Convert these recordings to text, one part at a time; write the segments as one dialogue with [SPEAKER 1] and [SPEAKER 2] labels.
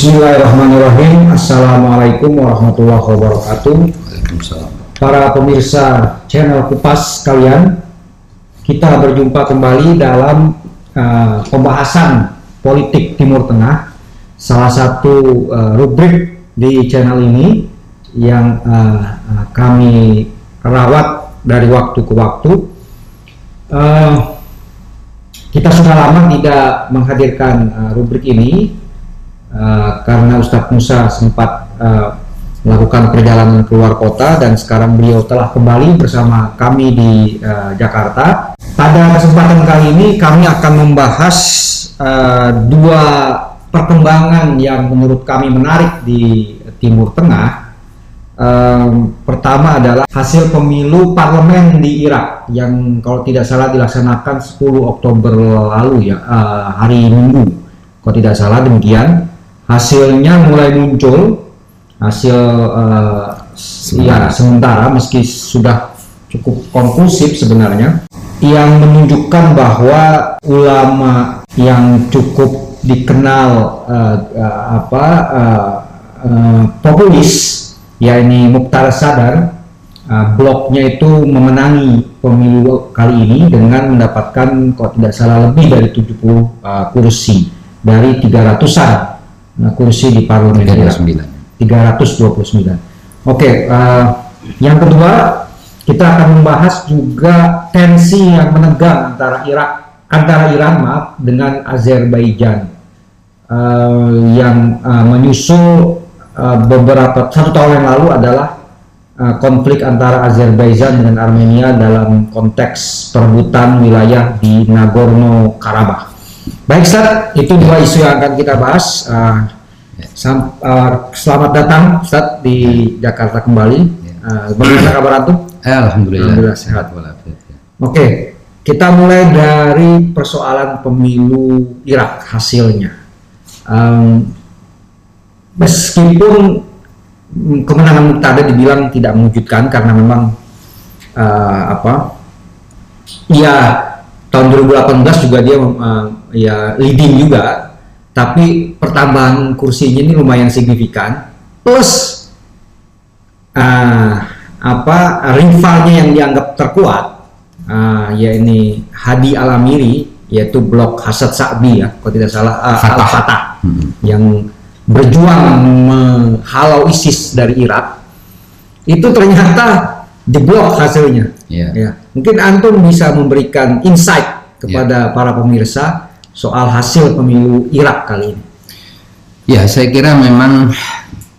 [SPEAKER 1] Bismillahirrahmanirrahim. Assalamualaikum warahmatullahi wabarakatuh. Para pemirsa channel Kupas kalian, kita berjumpa kembali dalam uh, pembahasan politik Timur Tengah. Salah satu uh, rubrik di channel ini yang uh, uh, kami rawat dari waktu ke waktu. Uh, kita sudah lama tidak menghadirkan uh, rubrik ini uh, karena Ustadz Musa sempat uh, melakukan perjalanan keluar kota dan sekarang beliau telah kembali bersama kami di uh, Jakarta. Pada kesempatan kali ini kami akan membahas uh, dua perkembangan yang menurut kami menarik di Timur Tengah. Um, pertama adalah hasil pemilu parlemen di Irak yang kalau tidak salah dilaksanakan 10 Oktober lalu ya uh, hari Minggu. Kalau tidak salah demikian hasilnya mulai muncul. Hasil uh, ya sementara. meski sudah cukup konklusif sebenarnya yang menunjukkan bahwa ulama yang cukup dikenal uh, uh, apa uh, uh, populis ya ini Mukhtar Sadar uh, bloknya itu memenangi pemilu kali ini dengan mendapatkan kalau tidak salah lebih dari 70 uh, kursi dari 300-an nah, kursi di parlemen 329. 329. Oke, okay, uh, yang kedua kita akan membahas juga tensi yang menegang antara Irak antara Iran maaf dengan Azerbaijan uh, yang uh, menyusul uh, beberapa satu tahun yang lalu adalah uh, konflik antara Azerbaijan dengan Armenia dalam konteks perebutan wilayah di Nagorno Karabakh. Baik, Ustaz, itu dua isu yang akan kita bahas. Uh, sam, uh, selamat datang, Ustaz, di Jakarta kembali. Uh, bagaimana kabar antum?
[SPEAKER 2] Alhamdulillah. Alhamdulillah
[SPEAKER 1] sehat. Oke, okay. kita mulai dari persoalan pemilu Irak hasilnya. Um, meskipun kemenangan Muktada dibilang tidak mengejutkan karena memang uh, apa ya tahun 2018 juga dia uh, ya leading juga tapi pertambahan kursinya ini lumayan signifikan plus uh, apa rivalnya yang dianggap terkuat uh, ya ini Hadi Alamiri yaitu blok Hasad Sa'bi ya kalau tidak salah uh, Al Fatah hmm. yang berjuang menghalau ISIS dari Irak itu ternyata jeblok hasilnya. Yeah. Ya. Mungkin antum bisa memberikan insight kepada yeah. para pemirsa soal hasil pemilu Irak kali ini.
[SPEAKER 2] Ya, saya kira memang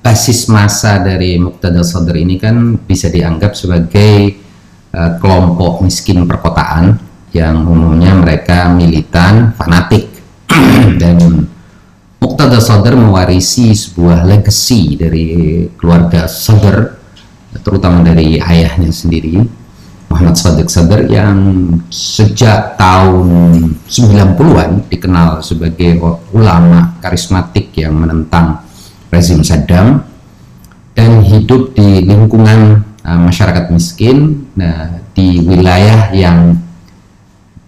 [SPEAKER 2] basis masa dari Muqtada Sadr ini kan bisa dianggap sebagai uh, kelompok miskin perkotaan yang umumnya mereka militan, fanatik dan Muqtada Sadr mewarisi sebuah legacy dari keluarga Sadr terutama dari ayahnya sendiri Muhammad Sadiq Sadr yang sejak tahun 90-an dikenal sebagai ulama karismatik yang menentang rezim Saddam dan hidup di lingkungan uh, masyarakat miskin nah, di wilayah yang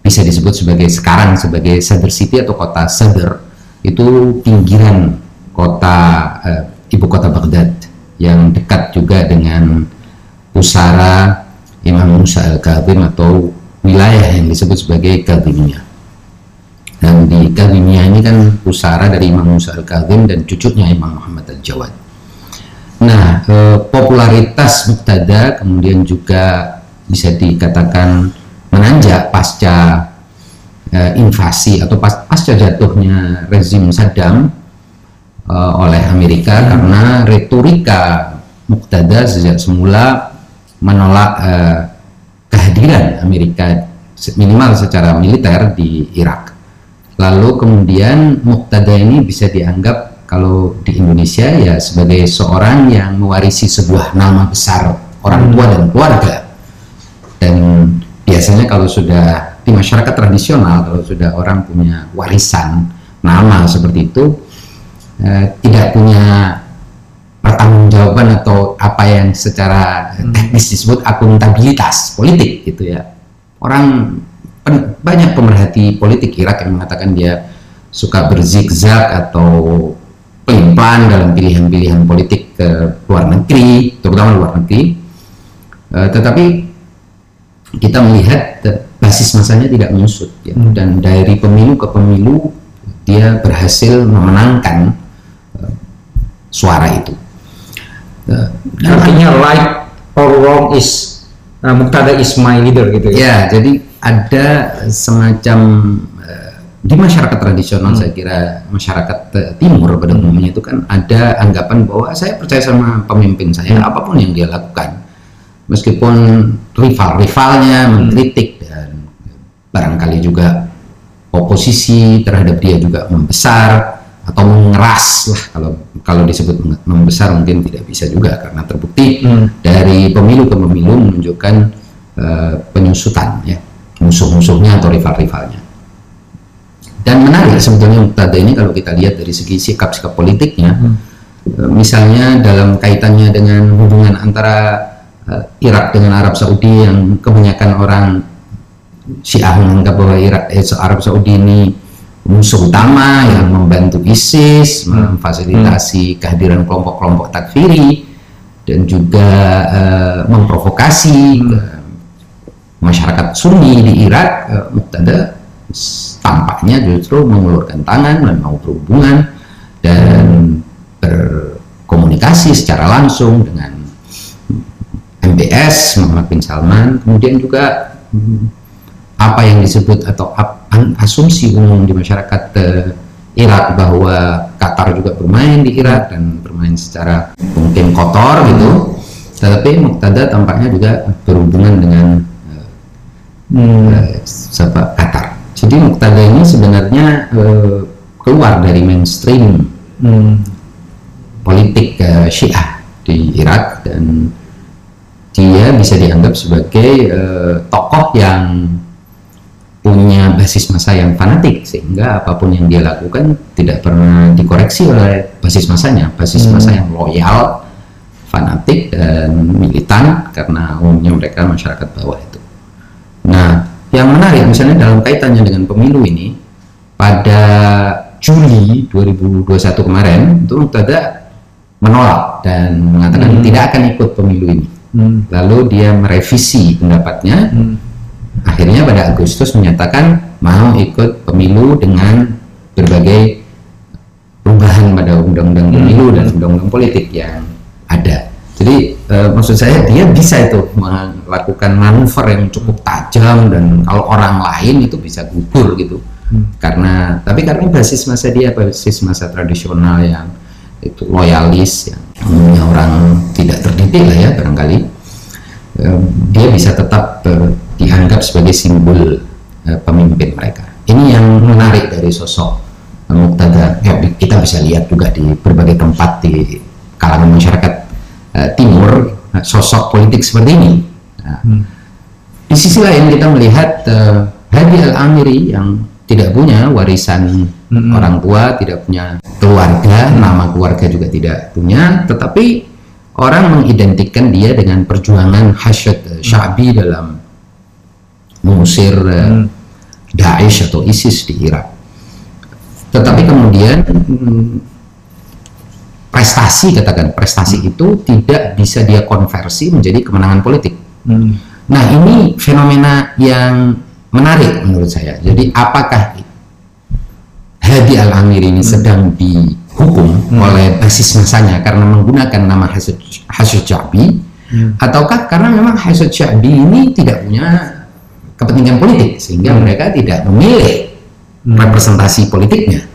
[SPEAKER 2] bisa disebut sebagai sekarang sebagai Sadr City atau kota Sadr itu pinggiran kota uh, ibu kota Baghdad yang dekat juga dengan pusara Imam Musa al-Kadhim atau wilayah yang disebut sebagai Kadhimiyah. Dan di Kadhimiyah ini kan pusara dari Imam Musa al-Kadhim dan cucunya Imam Muhammad al-Jawad. Nah eh, popularitas Muqtada kemudian juga bisa dikatakan menanjak pasca uh, invasi atau pas, pasca jatuhnya rezim Saddam uh, oleh Amerika karena retorika Muqtada sejak semula menolak uh, kehadiran Amerika minimal secara militer di Irak. Lalu kemudian Muqtada ini bisa dianggap kalau di Indonesia ya sebagai seorang yang mewarisi sebuah nama besar orang tua dan keluarga. Dan biasanya kalau sudah di masyarakat tradisional kalau sudah orang punya warisan nama seperti itu eh, tidak punya pertanggungjawaban atau apa yang secara hmm. teknis disebut akuntabilitas politik gitu ya orang pen, banyak pemerhati politik Irak yang mengatakan dia suka berzigzag atau pelin-pelan dalam pilihan-pilihan politik ke luar negeri, terutama luar negeri. Uh, tetapi kita melihat basis masanya tidak menyusut ya. Hmm. dan dari pemilu ke pemilu dia berhasil memenangkan uh, suara itu.
[SPEAKER 1] Uh, Artinya right or wrong is uh, Muktada is my leader gitu
[SPEAKER 2] ya. Ya, jadi ada semacam di masyarakat tradisional hmm. saya kira masyarakat timur pada hmm. umumnya itu kan ada anggapan bahwa saya percaya sama pemimpin saya hmm. apa pun yang dia lakukan meskipun rival-rivalnya hmm. mengkritik dan barangkali juga oposisi terhadap dia juga membesar atau mengeras lah kalau kalau disebut membesar mungkin tidak bisa juga karena terbukti hmm. dari pemilu ke pemilu menunjukkan uh, penyusutan ya musuh-musuhnya atau rival-rivalnya dan menarik sebetulnya Muktada ini kalau kita lihat dari segi sikap-sikap politiknya, hmm. Eh, misalnya dalam kaitannya dengan hubungan antara uh, Irak dengan Arab Saudi yang kebanyakan orang Syiah menganggap bahwa Irak eh, Arab Saudi ini musuh utama yang membantu ISIS, hmm. memfasilitasi hmm. kehadiran kelompok-kelompok takfiri dan juga uh, memprovokasi hmm. masyarakat Sunni di Irak, uh, Muqtada tampaknya justru mengulurkan tangan dan mau berhubungan dan berkomunikasi secara langsung dengan MBS Muhammad bin Salman kemudian juga apa yang disebut atau asumsi umum di masyarakat uh, Irak bahwa Qatar juga bermain di Irak dan bermain secara mungkin kotor gitu tetapi Muqtada tampaknya juga berhubungan dengan uh, hmm. uh, Qatar jadi Muqtada ini sebenarnya uh, keluar dari mainstream hmm. politik uh, Syiah di Irak dan dia bisa dianggap sebagai uh, tokoh yang punya basis masa yang fanatik sehingga apa pun yang dia lakukan tidak pernah dikoreksi oleh basis masanya basis hmm. masa yang loyal fanatik dan militan karena umumnya mereka masyarakat bawah itu nah yang menarik misalnya dalam kaitannya dengan pemilu ini pada Juli 2021 kemarin itu Muqtada menolak dan mengatakan hmm. tidak akan ikut pemilu ini. Hmm. Lalu dia merevisi pendapatnya. Hmm. Akhirnya pada Agustus menyatakan mau ikut pemilu dengan berbagai perubahan pada undang-undang hmm. pemilu dan undang-undang politik yang ada. Jadi uh, maksud saya dia bisa itu melakukan manuver yang cukup tajam dan kalau orang lain itu bisa gugur gitu. Hmm. Karena tapi karena basis masa dia basis masa tradisional yang itu loyalis yang umumnya orang tidak terdidik lah ya barangkali uh, dia bisa tetap uh, dianggap sebagai simbol uh, pemimpin mereka. Ini yang menarik dari sosok Muqtada. Ya, kita bisa lihat juga di berbagai tempat di kalangan masyarakat uh, timur uh, sosok politik seperti ini. Nah, hmm. Di sisi lain kita melihat uh, Hadi Al Amiri yang tidak punya warisan hmm. orang tua, tidak punya keluarga, hmm. nama keluarga juga tidak punya, tetapi orang mengidentikan dia dengan perjuangan Hashad uh, Syabi hmm. dalam mengusir uh. Daesh atau ISIS di Irak. Tetapi kemudian hmm, prestasi katakan prestasi hmm. itu tidak bisa dia konversi menjadi kemenangan politik. Hmm. Nah ini fenomena yang menarik menurut saya. Jadi apakah Hadi Al Amir ini hmm. sedang dihukum hmm. oleh basis masanya karena menggunakan nama Hasyid Syabi hmm. ataukah karena memang Hasyid Syabi ini tidak punya kepentingan politik sehingga mereka tidak memilih hmm. representasi politiknya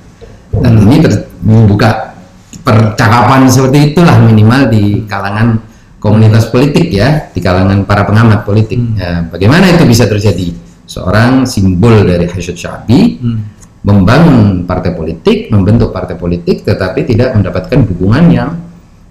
[SPEAKER 2] dan ini membuka percakapan seperti itulah minimal di kalangan komunitas politik ya, di kalangan para pengamat politik. Hmm. Ya, bagaimana itu bisa terjadi? Seorang simbol dari Hashid Syabi hmm. membangun partai politik, membentuk partai politik, tetapi tidak mendapatkan dukungan yang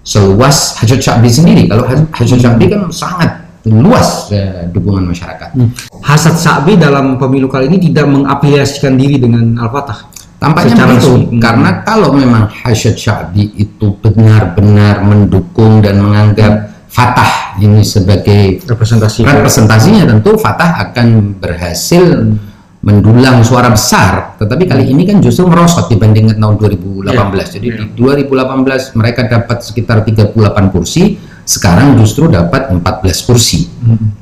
[SPEAKER 2] seluas Hashid Syabi sendiri. Kalau Hashid Syabi kan sangat luas ya, dukungan masyarakat. Hmm.
[SPEAKER 1] Hasad Syabi dalam pemilu kali ini tidak mengaplikasikan diri dengan Al-Fatah.
[SPEAKER 2] Tampaknya Secara begitu, hmm. karena kalau memang Hasyad Sya'bi itu benar-benar mendukung dan menganggap Fatah ini sebagai
[SPEAKER 1] representasi
[SPEAKER 2] representasinya tentu Fatah akan berhasil hmm. mendulang suara besar, tetapi kali ini kan justru merosot dibandingkan tahun 2018.
[SPEAKER 1] Ya,
[SPEAKER 2] Jadi
[SPEAKER 1] ya.
[SPEAKER 2] di 2018 mereka dapat sekitar 38 kursi, sekarang justru dapat 14 kursi.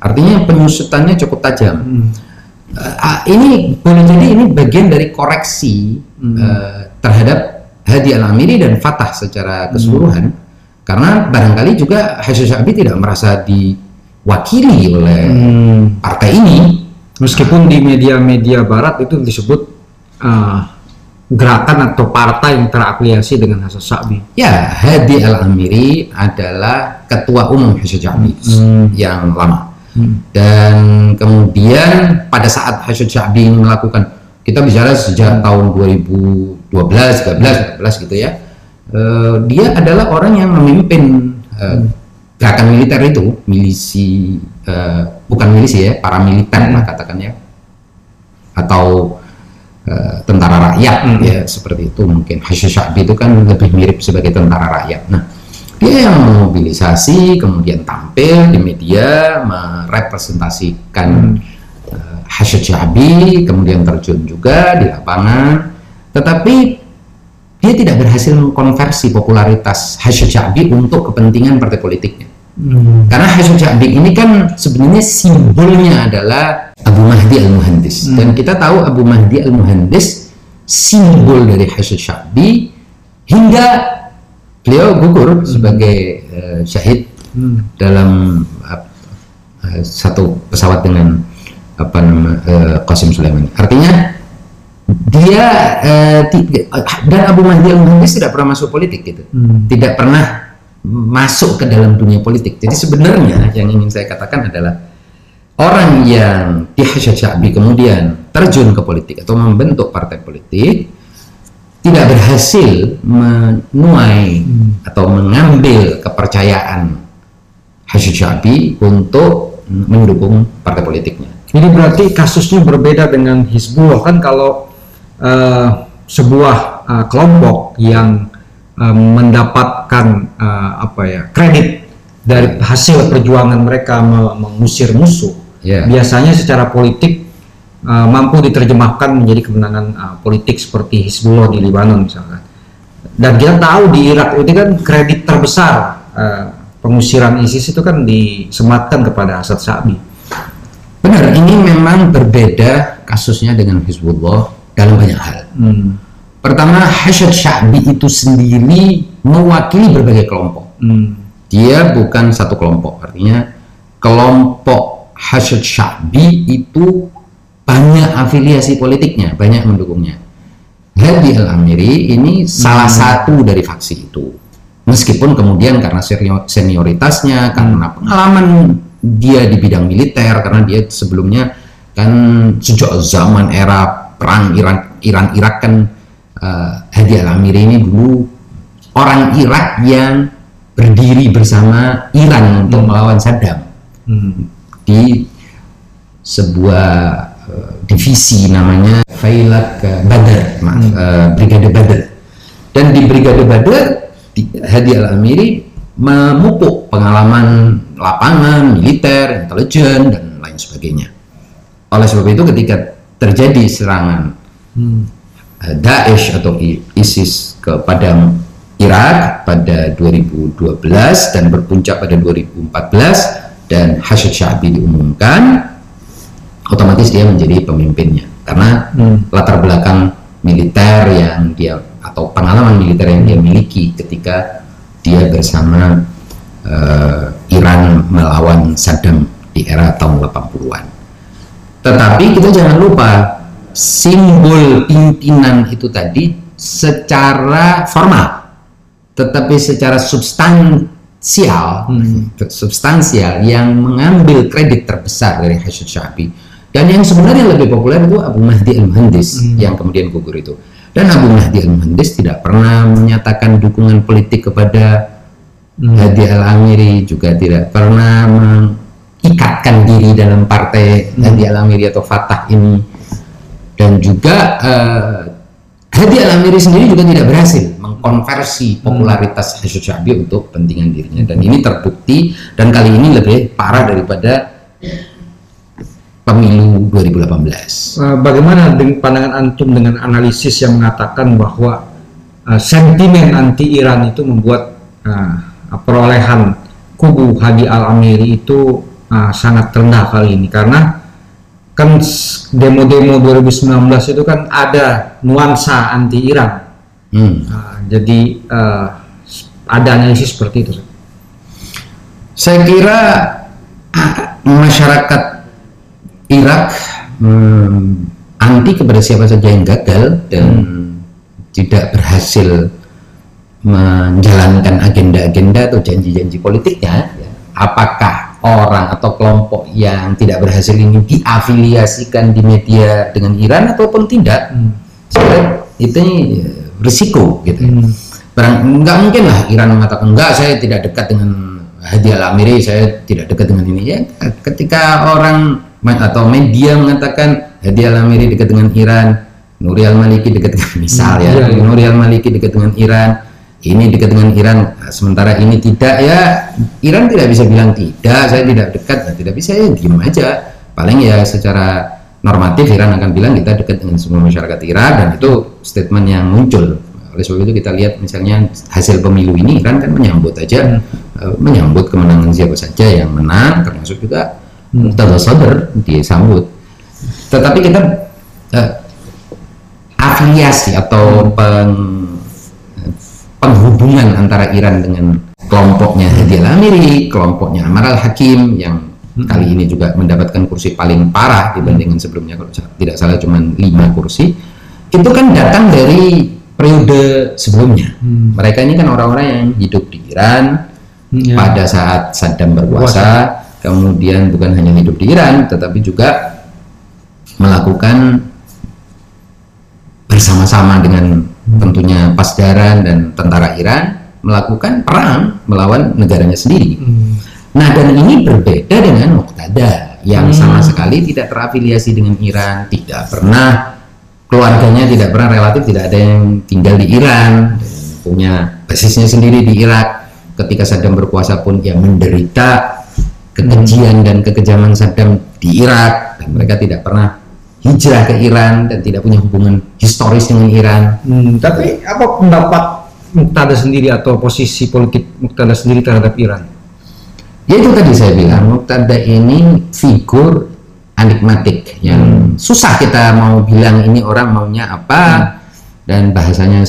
[SPEAKER 2] Artinya penyusutannya cukup tajam. Eh, ah, ini boleh jadi ini bagian dari koreksi eh, terhadap Hadi Al Amiri dan Fatah secara keseluruhan, karena barangkali juga Hasyim Syabi tidak merasa diwakili oleh partai ini.
[SPEAKER 1] Meskipun di media-media barat itu disebut uh, gerakan atau partai yang terafiliasi dengan Hasan Sa'bi.
[SPEAKER 2] Ya, Hadi Al Amiri adalah ketua umum Hasyim Syabi yang lama. Dan kemudian pada saat Hasyim Syabi melakukan kita bicara sejak tahun 2012, 13, 14 gitu ya. eh, dia adalah orang yang memimpin eh, gerakan militer itu, milisi eh, bukan milisi ya, paramiliter lah katakan ya. Atau eh, tentara rakyat. Ya seperti itu mungkin. Hasyim Syabi itu kan lebih mirip sebagai tentara rakyat. Nah, dia yang memobilisasi kemudian tampil di media merepresentasikan eh, Hasyim Syabi kemudian terjun juga di lapangan. Tetapi dia tidak berhasil mengkonversi popularitas Hasyim Syabi untuk kepentingan partai politiknya karena Hasyim Syabi ini kan sebenarnya simbolnya adalah Abu Mahdi Al-Muhandis. Dan kita tahu Abu Mahdi Al-Muhandis simbol dari Hasyim Syabi hingga beliau gugur sebagai eh, syahid dalam ap- eh, satu pesawat dengan apa nama eh, Qasim Sulaiman. Artinya dia ti- dan Abu Mahdi al muhandis tidak pernah masuk politik gitu, tidak pernah masuk ke dalam dunia politik. Jadi sebenarnya yang ingin saya katakan adalah orang yang di Hasyim Syabi kemudian terjun ke politik atau membentuk partai politik tidak berhasil menuai atau mengambil kepercayaan Hasyim Syabi untuk mendukung partai politiknya.
[SPEAKER 1] Ini berarti kasusnya berbeda dengan Hizbullah kan kalau eh, sebuah eh, kelompok yang eh, mendapatkan eh, apa ya kredit dari hasil perjuangan mereka me- mengusir musuh,
[SPEAKER 2] Ya.
[SPEAKER 1] biasanya secara politik eh, mampu diterjemahkan menjadi kemenangan eh, politik seperti Hizbullah di Lebanon misalkan. Dan kita tahu di Irak itu kan kredit terbesar eh, pengusiran ISIS itu kan disematkan kepada Asad Sa'bi.
[SPEAKER 2] Benar, ini memang berbeda kasusnya dengan Hizbullah dalam banyak hal.
[SPEAKER 1] Hmm.
[SPEAKER 2] Pertama, Hasyad Syabi itu sendiri mewakili berbagai kelompok.
[SPEAKER 1] Hmm.
[SPEAKER 2] Dia bukan satu kelompok, artinya kelompok Hasyad Syabi itu banyak afiliasi politiknya, banyak mendukungnya. Hadi Al-Amiri ini salah satu dari faksi itu. Meskipun kemudian karena senior- senioritasnya, karena pengalaman dia di bidang militer, karena dia sebelumnya kan sejak zaman era perang Iran Iran Irak kan eh, Hadi Al-Amiri ini dulu orang Irak yang berdiri bersama Iran untuk melawan Saddam
[SPEAKER 1] Hmm.
[SPEAKER 2] di sebuah eh, divisi namanya Failak eh, Badr, maaf, eh, Brigade Badr. Dan di Brigade Badr, di- Hadi Al-Amiri memupuk pengalaman lapangan, militer, intelijen, dan lain sebagainya. Oleh sebab itu ketika terjadi serangan eh, Daesh atau ISIS ke Padang Irak pada 2012 dan berpuncak pada 2014 dan Hasyid Syabi diumumkan otomatis dia menjadi pemimpinnya karena latar belakang militer yang dia atau pengalaman militer yang dia miliki ketika dia bersama eh, Iran melawan Saddam di era tahun 80-an. Tetapi kita jangan lupa simbol pimpinan itu tadi secara formal, tetapi secara substansial, substansial yang mengambil kredit terbesar dari Hasyid Syabi. Dan yang sebenarnya lebih populer itu Abu Mahdi Al-Muhandis yang kemudian gugur itu. Dan Abu Mahdi Al-Muhandis tidak pernah menyatakan dukungan politik kepada Hadi Al-Amiri juga tidak pernah mengikatkan diri dalam partai Hadi Al-Amiri atau Fatah ini dan juga eh, Hadi Al-Amiri sendiri juga tidak berhasil mengkonversi popularitas Hasyid Syabi untuk kepentingan dirinya. Dan ini terbukti dan kali ini lebih parah daripada pemilu 2018.
[SPEAKER 1] Uh, bagaimana dengan pandangan antum dengan analisis yang mengatakan bahwa uh, sentimen anti Iran itu membuat uh, perolehan kubu Hadi Al Amiri itu uh, sangat rendah kali ini? Karena kan demo-demo 2019 itu kan ada nuansa anti Iran. Hmm. Uh, jadi uh, ada analisis seperti itu.
[SPEAKER 2] Saya kira masyarakat Irak hmm, anti kepada siapa saja yang gagal dan hmm. tidak berhasil menjalankan agenda-agenda atau janji-janji politiknya. Ya. Apakah orang atau kelompok yang tidak berhasil ini diafiliasikan di media dengan Iran ataupun tidak hmm. saya itu risiko gitu hmm. Barang, nggak mungkin lah Iran mengatakan enggak saya tidak dekat dengan Hadi Al Amiri saya tidak dekat dengan ini ya ketika orang atau media mengatakan Hadi Al Amiri dekat dengan Iran Nuri Al Maliki dekat dengan misal hmm, ya, ya, ya. Nuri Al Maliki dekat dengan Iran ini dekat dengan Iran sementara ini tidak ya. Iran tidak bisa bilang tidak saya tidak dekat ya tidak bisa ya diem aja. Paling ya secara normatif Iran akan bilang kita dekat dengan semua masyarakat Iran dan itu statement yang muncul. Oleh sebab itu kita lihat misalnya hasil pemilu ini Iran kan menyambut aja uh, menyambut kemenangan siapa saja yang menang termasuk juga Muqtada Sadr disambut. Tetapi kita uh, afiliasi atau peng penghubungan antara Iran dengan kelompoknya Hadi Al-Amiri, kelompoknya Amar Al-Hakim yang hmm. kali ini juga mendapatkan kursi paling parah dibandingkan sebelumnya kalau tidak salah cuma lima kursi itu kan datang dari periode sebelumnya hmm. mereka ini kan orang-orang yang hidup di Iran hmm, ya. pada saat Saddam berkuasa kemudian bukan hanya hidup di Iran tetapi juga melakukan bersama-sama dengan tentunya Pasdaran dan tentara Iran melakukan perang melawan negaranya sendiri. Hmm. Nah dan ini berbeda dengan Muqtada yang hmm. sama sekali tidak terafiliasi dengan Iran, tidak pernah keluarganya tidak pernah relatif tidak ada yang tinggal di Iran, punya basisnya sendiri di Irak. Ketika Saddam berkuasa pun dia menderita kekejian hmm. dan kekejaman Saddam di Irak dan mereka tidak pernah hijrah ke Iran dan tidak punya hubungan historis dengan Iran.
[SPEAKER 1] Hmm, tapi apa pendapat Muktada sendiri atau posisi politik Muktada sendiri terhadap Iran?
[SPEAKER 2] Ya itu tadi saya bilang Muktada ini figur enigmatik yang hmm. susah kita mau bilang ini orang maunya apa hmm. dan bahasanya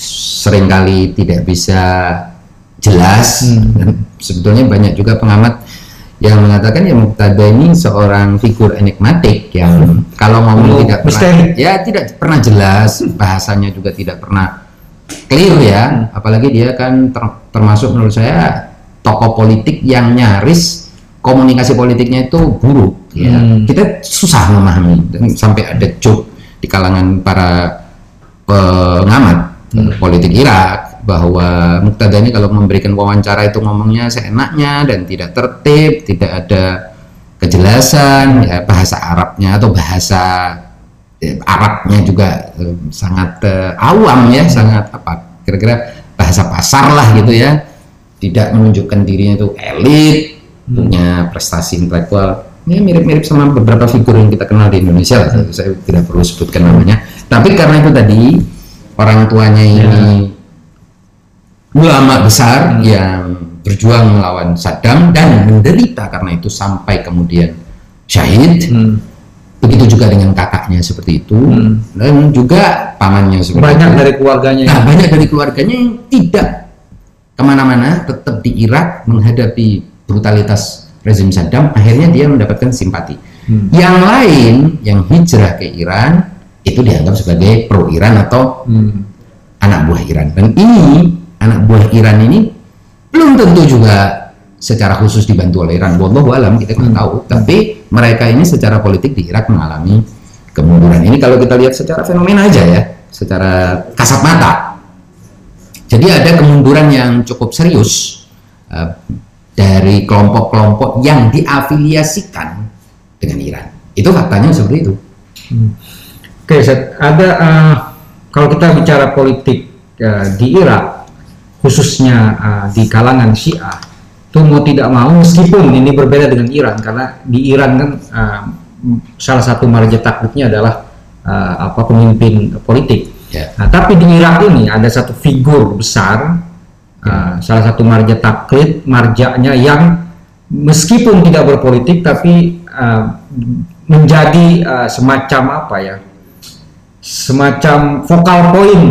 [SPEAKER 2] sering kali tidak bisa jelas hmm. dan sebetulnya banyak juga pengamat yang mengatakan ya Muqtada ini seorang figur enigmatik yang kalau ngomong oh, tidak pernah ya tidak pernah jelas bahasanya juga tidak pernah clear ya hmm. apalagi dia kan ter, termasuk menurut saya tokoh politik yang nyaris komunikasi politiknya itu buruk ya hmm. kita susah memahami dan sampai ada joke di kalangan para pengamat hmm. politik Irak bahwa Muktada ini kalau memberikan wawancara itu ngomongnya seenaknya dan tidak tertib, tidak ada kejelasan ya bahasa Arabnya atau bahasa eh, Arabnya juga eh, sangat eh, awam ya, sangat apa kira-kira bahasa pasar lah gitu ya. Tidak menunjukkan dirinya itu elit, hmm. punya prestasi intelektual. Ini mirip-mirip sama beberapa figur yang kita kenal di Indonesia lah. Saya tidak perlu sebutkan namanya. Tapi karena itu tadi orang tuanya ini ya ulama besar yang berjuang melawan Saddam dan menderita karena itu sampai kemudian syahid. Hmm. Begitu juga dengan kakaknya seperti itu hmm. dan juga pamannya seperti
[SPEAKER 1] banyak
[SPEAKER 2] itu.
[SPEAKER 1] dari keluarganya.
[SPEAKER 2] Nah, banyak dari keluarganya yang tidak ke mana-mana, tetap di Irak menghadapi brutalitas rezim Saddam. Akhirnya dia mendapatkan simpati. Hmm. Yang lain yang hijrah ke Iran itu dianggap sebagai pro Iran atau hmm. anak buah Iran. Dan ini anak buah Iran ini belum tentu juga secara khusus dibantu oleh Iran. Wallahu alam kita nggak tahu. Tapi mereka ini secara politik di Irak mengalami kemunduran. Ini kalau kita lihat secara fenomena aja ya, secara kasat mata. Jadi ada kemunduran yang cukup serius uh, dari kelompok-kelompok yang diafiliasikan dengan Iran. Itu faktanya seperti itu.
[SPEAKER 1] Hmm. Oke, okay, ada uh, kalau kita bicara politik uh, di Irak, khususnya uh, di kalangan Syiah itu mau tidak mau meskipun ini berbeda dengan Iran karena di Iran kan uh, salah satu marja taklidnya adalah uh, apa pemimpin politik.
[SPEAKER 2] Ya.
[SPEAKER 1] Nah, tapi di Irak ini ada satu figur besar, uh, salah satu marja taklid, marjanya yang meskipun tidak berpolitik tapi uh, menjadi uh, semacam apa ya, semacam vokal point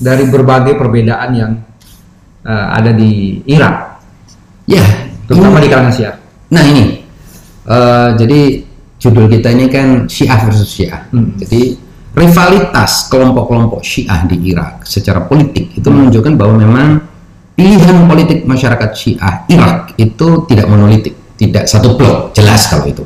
[SPEAKER 1] dari berbagai perbedaan yang uh, ada di Irak,
[SPEAKER 2] Ya,
[SPEAKER 1] terutama
[SPEAKER 2] ini-
[SPEAKER 1] di kalangan Syiah.
[SPEAKER 2] Nah ini, eh, jadi judul kita ini kan Syiah versus Syiah.
[SPEAKER 1] Hmm.
[SPEAKER 2] Jadi rivalitas kelompok-kelompok Syiah di Irak secara politik itu menunjukkan bahwa memang pilihan politik masyarakat Syiah Irak itu tidak monolitik, tidak satu blok, jelas kalau itu.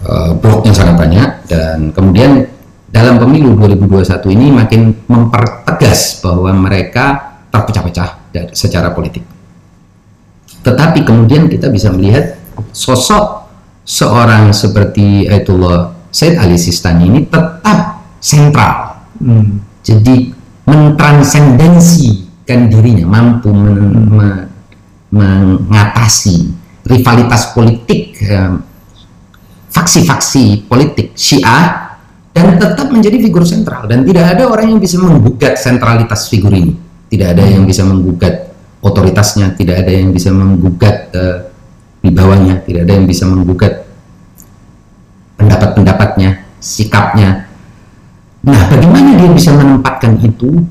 [SPEAKER 2] Eh, bloknya sangat banyak dan kemudian dalam pemilu 2021 ini makin mempertegas bahwa mereka terpecah-pecah secara politik. Tetapi kemudian kita bisa melihat sosok seorang seperti Ayatullah Said Ali Sistani ini tetap sentral.
[SPEAKER 1] Hmm.
[SPEAKER 2] Jadi mentransendensikan dirinya, mampu men- me- mengatasi rivalitas politik, faksi-faksi politik Syiah dan tetap menjadi figur sentral dan tidak ada orang yang bisa menggugat sentralitas figur ini. Tidak ada yang bisa menggugat otoritasnya, tidak ada yang bisa menggugat eh, di bawahnya, tidak ada yang bisa menggugat pendapat-pendapatnya, sikapnya. Nah, bagaimana dia bisa menempatkan itu?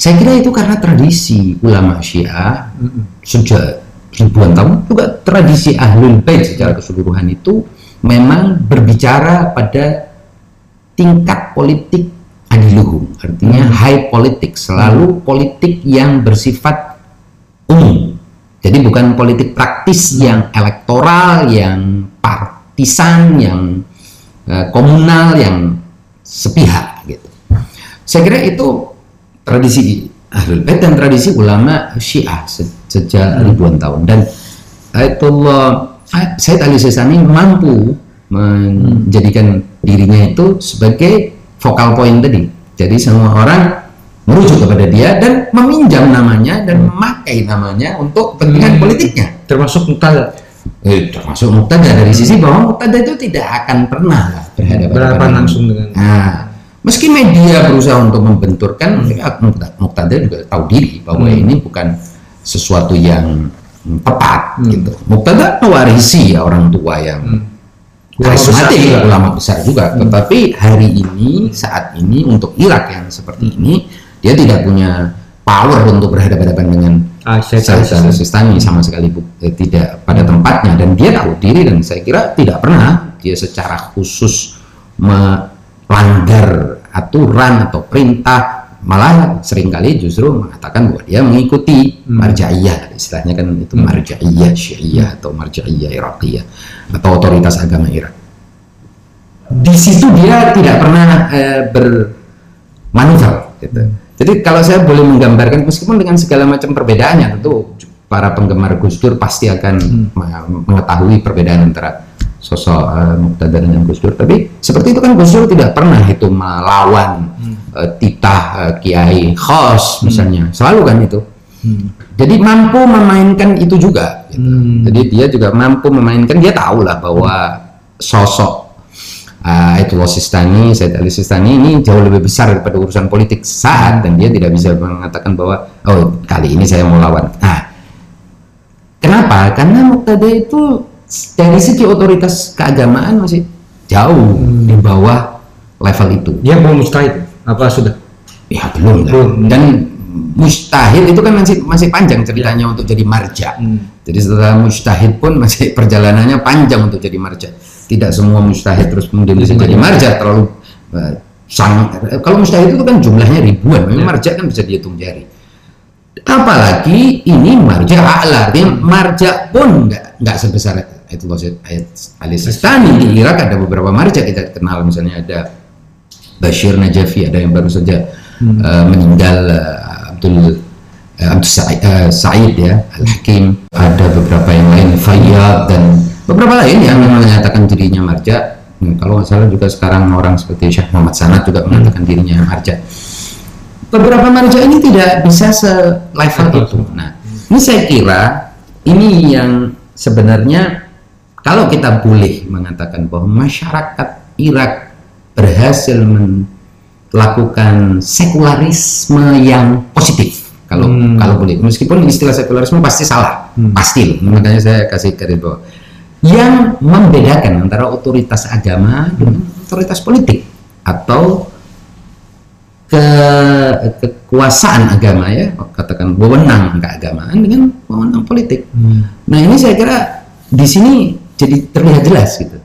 [SPEAKER 2] Saya kira itu karena tradisi ulama Syiah sejak ribuan tahun juga tradisi Ahlul Bait secara keseluruhan itu memang berbicara pada tingkat politik adiluhum, artinya high politik, selalu politik yang bersifat umum. Jadi bukan politik praktis yang elektoral, yang partisan, yang eh, komunal, yang sepihak gitu. Saya kira itu tradisi Ahlul Bait dan tradisi ulama Syiah se- sejak ribuan tahun. Dan Ayatullah Said Ali Sistani mampu menjadikan dirinya itu sebagai vokal point tadi. Jadi semua orang merujuk kepada dia dan meminjam namanya dan memakai namanya untuk kepentingan politiknya.
[SPEAKER 1] Termasuk Muqtada.
[SPEAKER 2] Eh, termasuk Muktada dari sisi bahwa Muktada itu tidak akan pernah berhadapan
[SPEAKER 1] Berhadapan langsung dengan-
[SPEAKER 2] Nah, meski media berusaha untuk membenturkan, ya, Mukta- Muktada juga tahu diri bahwa
[SPEAKER 1] Hmm.
[SPEAKER 2] ini bukan sesuatu yang hmm, tepat
[SPEAKER 1] Hmm.
[SPEAKER 2] gitu. Muktada mewarisi ya orang tua yang
[SPEAKER 1] besar
[SPEAKER 2] karismatik,
[SPEAKER 1] juga.
[SPEAKER 2] ulama besar juga. Tetapi hari ini, saat ini untuk Irak yang seperti ini, dia tidak punya power untuk berhadapan-hadapan dengan
[SPEAKER 1] Ah,
[SPEAKER 2] Sistani sama sekali bu- eh, tidak pada tempatnya dan dia tahu diri dan saya kira tidak pernah dia secara khusus melanggar aturan atau perintah malah sering kali justru mengatakan bahwa dia mengikuti marjaiyah. Istilahnya kan itu marjaiyah syiah atau marjaiyah iraqiyah atau otoritas agama Irak. Di situ dia tidak pernah eh, bermanuver gitu. Jadi kalau saya boleh menggambarkan meskipun dengan segala macam perbedaannya tentu para penggemar Gus Dur pasti akan me- mengetahui perbedaan antara sosok eh, Muqtada dengan Gus Dur. Tapi seperti itu kan Gus Dur tidak pernah itu melawan eh, titah eh, Kiai Khos misalnya. Selalu kan itu. Jadi mampu memainkan itu juga. gitu.
[SPEAKER 1] Hmm.
[SPEAKER 2] Jadi dia juga mampu memainkan. Dia tahu lah bahwa sosok uh, Ayatullah Sistani, Said Ali Sistani ini jauh lebih besar daripada urusan politik saat dan dia tidak bisa mengatakan bahwa oh kali ini saya mau lawan. Nah, kenapa? Karena Muqtada itu dari segi otoritas keagamaan masih jauh di bawah level itu.
[SPEAKER 1] Dia belum mustahil. Apa sudah?
[SPEAKER 2] Ya belum, lah.
[SPEAKER 1] Belum.
[SPEAKER 2] Dan mustahil itu kan masih masih panjang ceritanya untuk jadi marja.
[SPEAKER 1] Hmm.
[SPEAKER 2] Jadi setelah mustahil pun masih perjalanannya panjang untuk jadi marja. Tidak semua mustahil terus kemudian bisa jadi marja terlalu eh, sang kalau mustahil itu kan jumlahnya ribuan, memang marja kan bisa dihitung jari. Apalagi ini marja a'la, artinya marja pun nggak nggak sebesar itu ayat Ali Sistani di Irak ada beberapa marja kita kenal misalnya ada Bashir Najafi ada yang baru saja eh, meninggal eh, Abdul eh, Abdul Sa'id, eh, Sa'id ya Al Hakim ada beberapa yang lain Fayyad dan beberapa lain yang menyatakan dirinya marja. Hmm, kalau nggak salah juga sekarang orang seperti Syekh Muhammad Sanad juga mengatakan dirinya marja. Beberapa marja ini tidak bisa se-level itu. Nah ini saya kira ini yang sebenarnya kalau kita boleh mengatakan bahwa masyarakat Irak berhasil melakukan sekularisme yang positif kalau
[SPEAKER 1] Hmm.
[SPEAKER 2] kalau boleh meskipun istilah sekularisme pasti salah
[SPEAKER 1] Hmm.
[SPEAKER 2] pasti makanya saya kasih garis bawah yang membedakan antara otoritas agama dengan otoritas politik atau ke kekuasaan agama ya katakan wewenang keagamaan dengan wewenang politik
[SPEAKER 1] Hmm.
[SPEAKER 2] Nah ini saya kira di sini jadi terlihat jelas gitu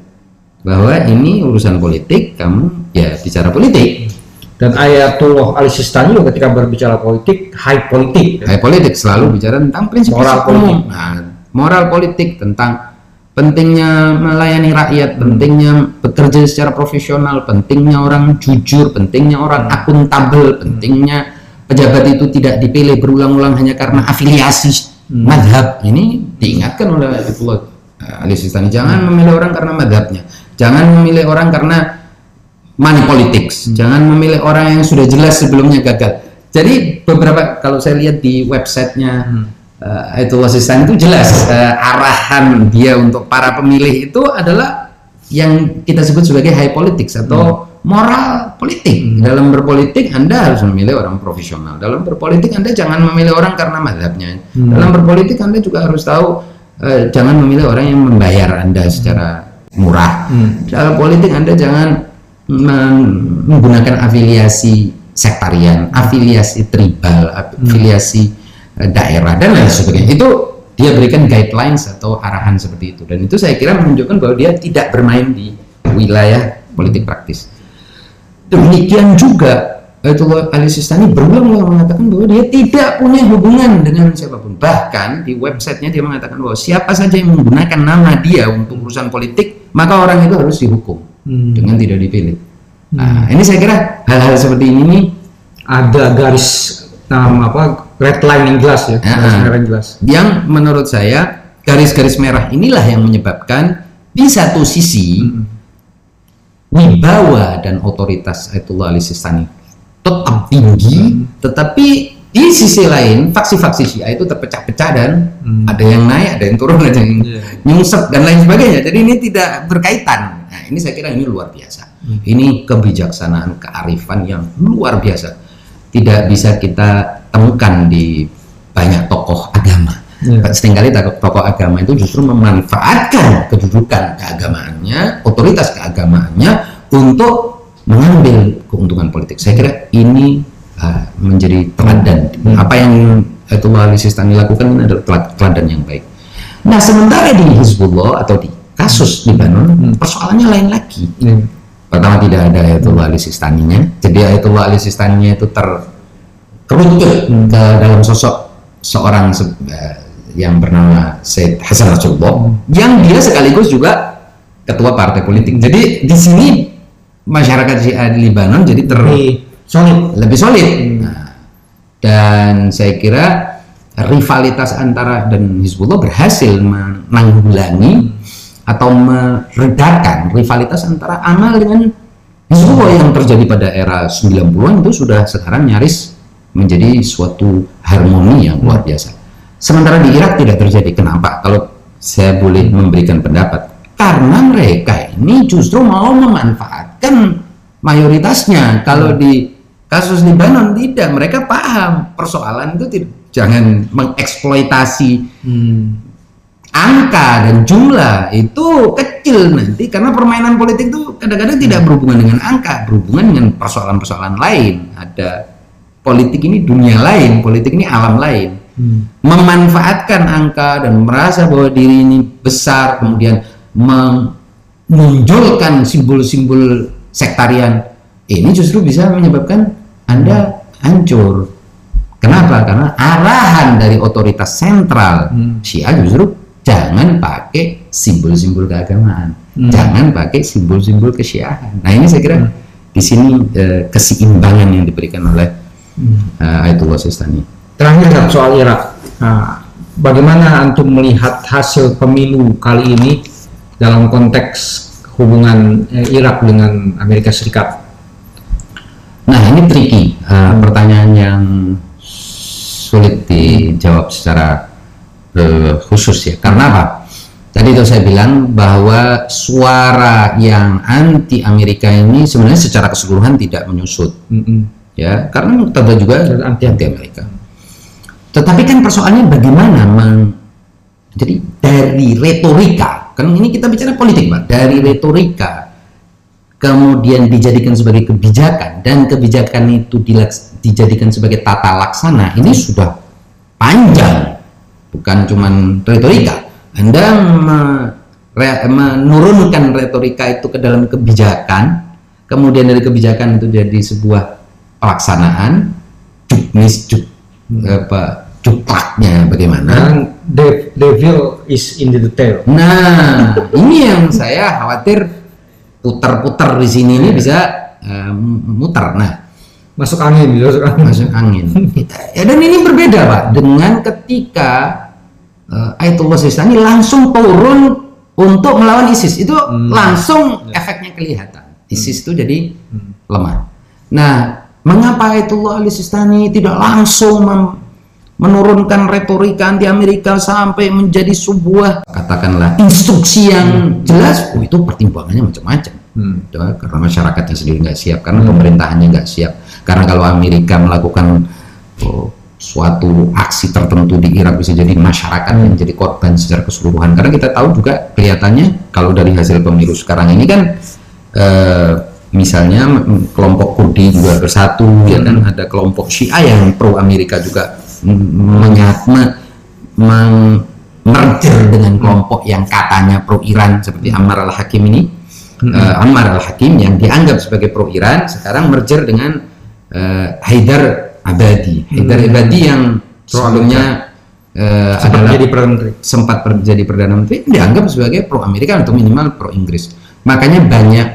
[SPEAKER 2] bahwa ini urusan politik, kamu ya bicara politik,
[SPEAKER 1] Dan Ayatullah Ali Sistani juga ketika berbicara politik, high politik.
[SPEAKER 2] kayak politik selalu bicara tentang prinsip
[SPEAKER 1] Moral
[SPEAKER 2] umum, nah, moral politik tentang pentingnya melayani rakyat, pentingnya bekerja secara profesional, pentingnya orang jujur, pentingnya orang akuntabel, pentingnya pejabat itu tidak dipilih berulang-ulang hanya karena afiliasi madhab. Ini diingatkan oleh Ayatullah Ali Sistani, jangan memilih orang karena madhabnya, jangan memilih orang karena money politics, jangan memilih orang yang sudah jelas sebelumnya gagal. Jadi beberapa kalau saya lihat di websitenya uh, Ayatullah Sistani itu jelas eh, arahan dia untuk para pemilih itu adalah yang kita sebut sebagai high politics atau moral politik. Dalam berpolitik Anda harus memilih orang profesional. Dalam berpolitik Anda jangan memilih orang karena madhabnya. Dalam berpolitik Anda juga harus tahu eh, jangan memilih orang yang membayar Anda secara murah. Dalam politik Anda jangan men- menggunakan afiliasi sektarian, afiliasi tribal, afiliasi eh, daerah dan lain sebagainya. Itu dia berikan guidelines atau arahan seperti itu dan itu saya kira menunjukkan bahwa dia tidak bermain di wilayah politik praktis. Demikian juga Ayatullah Ali Sistani berulang-ulang mengatakan bahwa dia tidak punya hubungan dengan siapa pun. Bahkan di websitenya dia mengatakan bahwa siapa saja yang menggunakan nama dia untuk urusan politik, maka orang itu harus dihukum
[SPEAKER 1] Hmm.
[SPEAKER 2] dengan tidak dipilih. Nah, ini saya kira hal-hal seperti ini nih
[SPEAKER 1] Ada garis um, apa red line yang jelas
[SPEAKER 2] ya,
[SPEAKER 1] garis merah yang jelas.
[SPEAKER 2] yang menurut saya garis-garis merah inilah yang menyebabkan di satu sisi wibawa dan otoritas Ayatullah Ali Sistani tetap tinggi, tetapi di sisi lain faksi-faksi Syiah itu terpecah-pecah dan
[SPEAKER 1] Hmm.
[SPEAKER 2] ada yang naik, ada yang turun, ada yang
[SPEAKER 1] Iya.
[SPEAKER 2] nyungsep dan lain sebagainya. Jadi ini tidak berkaitan. Nah, ini saya kira ini luar biasa. Ini kebijaksanaan, kearifan yang luar biasa. Tidak bisa kita temukan di banyak tokoh agama.
[SPEAKER 1] Iya.
[SPEAKER 2] Seringkali tokoh agama itu justru memanfaatkan kedudukan keagamaannya, otoritas keagamaannya untuk mengambil keuntungan politik. Saya kira ini uh, menjadi teladan. Apa yang Ayatullah Ali Sistani lakukan ini adalah telad- teladan yang baik. Nah, sementara di Hizbullah atau di kasus Libanon, persoalannya lain lagi.
[SPEAKER 1] Iya.
[SPEAKER 2] Pertama tidak ada Ayatullah Ali Sistaninya. Jadi Ayatullah Ali Sistaninya itu terkerucut ke dalam sosok seorang se- eh, yang bernama Said Hasan Nasrullah yang dia sekaligus juga ketua partai politik. Jadi di sini masyarakat Syiah di Libanon jadi ter
[SPEAKER 1] Lebih solid.
[SPEAKER 2] lebih solid. Nah, dan saya kira rivalitas antara dan Hizbullah berhasil menanggulangi atau meredakan rivalitas antara Amal dengan Hizbullah yang terjadi pada era 90-an itu sudah sekarang nyaris menjadi suatu harmoni yang luar biasa. Sementara di Irak tidak terjadi. Kenapa? Kalau saya boleh memberikan pendapat, karena mereka ini justru mau memanfaatkan mayoritasnya. Kalau di kasus Libanon tidak, mereka paham persoalan itu tidak, jangan mengeksploitasi
[SPEAKER 1] Hmm.
[SPEAKER 2] angka dan jumlah itu kecil nanti karena permainan politik itu kadang-kadang tidak berhubungan dengan angka, berhubungan dengan persoalan-persoalan lain. Ada politik ini dunia lain, politik ini alam lain.
[SPEAKER 1] Hmm.
[SPEAKER 2] Memanfaatkan angka dan merasa bahwa diri ini besar, kemudian menunjukkan simbol-simbol sektarian ini justru bisa menyebabkan Anda hancur. Kenapa? Karena arahan dari otoritas sentral
[SPEAKER 1] Hmm.
[SPEAKER 2] Syiah justru jangan pakai simbol-simbol keagamaan,
[SPEAKER 1] Hmm.
[SPEAKER 2] jangan pakai simbol-simbol kesyiahan. Nah ini saya kira di sini eh, keseimbangan yang diberikan oleh eh, Ayatullah Sistani.
[SPEAKER 1] Terakhir soal Irak. Nah, bagaimana antum melihat hasil pemilu kali ini dalam konteks hubungan eh, Irak dengan Amerika Serikat?
[SPEAKER 2] Nah ini tricky, eh, pertanyaan yang sulit dijawab secara eh, khusus ya. Karena apa? Tadi itu saya bilang bahwa suara yang anti Amerika ini sebenarnya secara keseluruhan tidak menyusut,
[SPEAKER 1] Mm-mm.
[SPEAKER 2] ya, karena Muqtada juga anti anti Amerika. Tetapi kan persoalannya bagaimana meng- jadi dari retorika, kan ini kita bicara politik, Pak. Dari retorika kemudian dijadikan sebagai kebijakan dan kebijakan itu dilaks- dijadikan sebagai tata laksana, ini sudah panjang, bukan cuman retorika. Anda menurunkan retorika itu ke dalam kebijakan, kemudian dari kebijakan itu jadi sebuah pelaksanaan, juknis juk apa juklaknya bagaimana?
[SPEAKER 1] Dev- devil is in the detail.
[SPEAKER 2] Nah, ini yang saya khawatir putar-putar di sini ini bisa eh, muter. Nah,
[SPEAKER 1] Masuk angin, masuk angin.
[SPEAKER 2] masuk angin. Ya, dan ini berbeda pak dengan ketika uh, Ayatullah Sistani langsung turun untuk melawan ISIS itu langsung efeknya kelihatan. ISIS itu jadi lemah. Nah, mengapa Ayatullah Sistani tidak langsung mem- menurunkan retorika anti Amerika sampai menjadi sebuah katakanlah instruksi yang jelas? Oh, itu pertimbangannya macam-macam.
[SPEAKER 1] Hmm.
[SPEAKER 2] Ya, karena masyarakatnya sendiri nggak siap, karena pemerintahannya nggak siap, karena kalau Amerika melakukan oh, suatu aksi tertentu di Irak bisa jadi masyarakat yang jadi korban secara keseluruhan. Karena kita tahu juga kelihatannya kalau dari hasil pemilu sekarang ini kan eh, misalnya kelompok Kurdi juga bersatu, ya kan ada kelompok Syiah yang pro Amerika juga menyat me- meng- merger dengan kelompok yang katanya pro Iran seperti Ammar al Hakim ini. Eh, Ammar al Hakim yang dianggap sebagai pro Iran sekarang merger dengan eh, Haidar Abadi. Haidar Abadi yang sebelumnya
[SPEAKER 1] Sempat
[SPEAKER 2] adalah
[SPEAKER 1] jadi perdana menteri.
[SPEAKER 2] sempat per- jadi perdana menteri dianggap sebagai pro Amerika atau minimal pro Inggris. Makanya banyak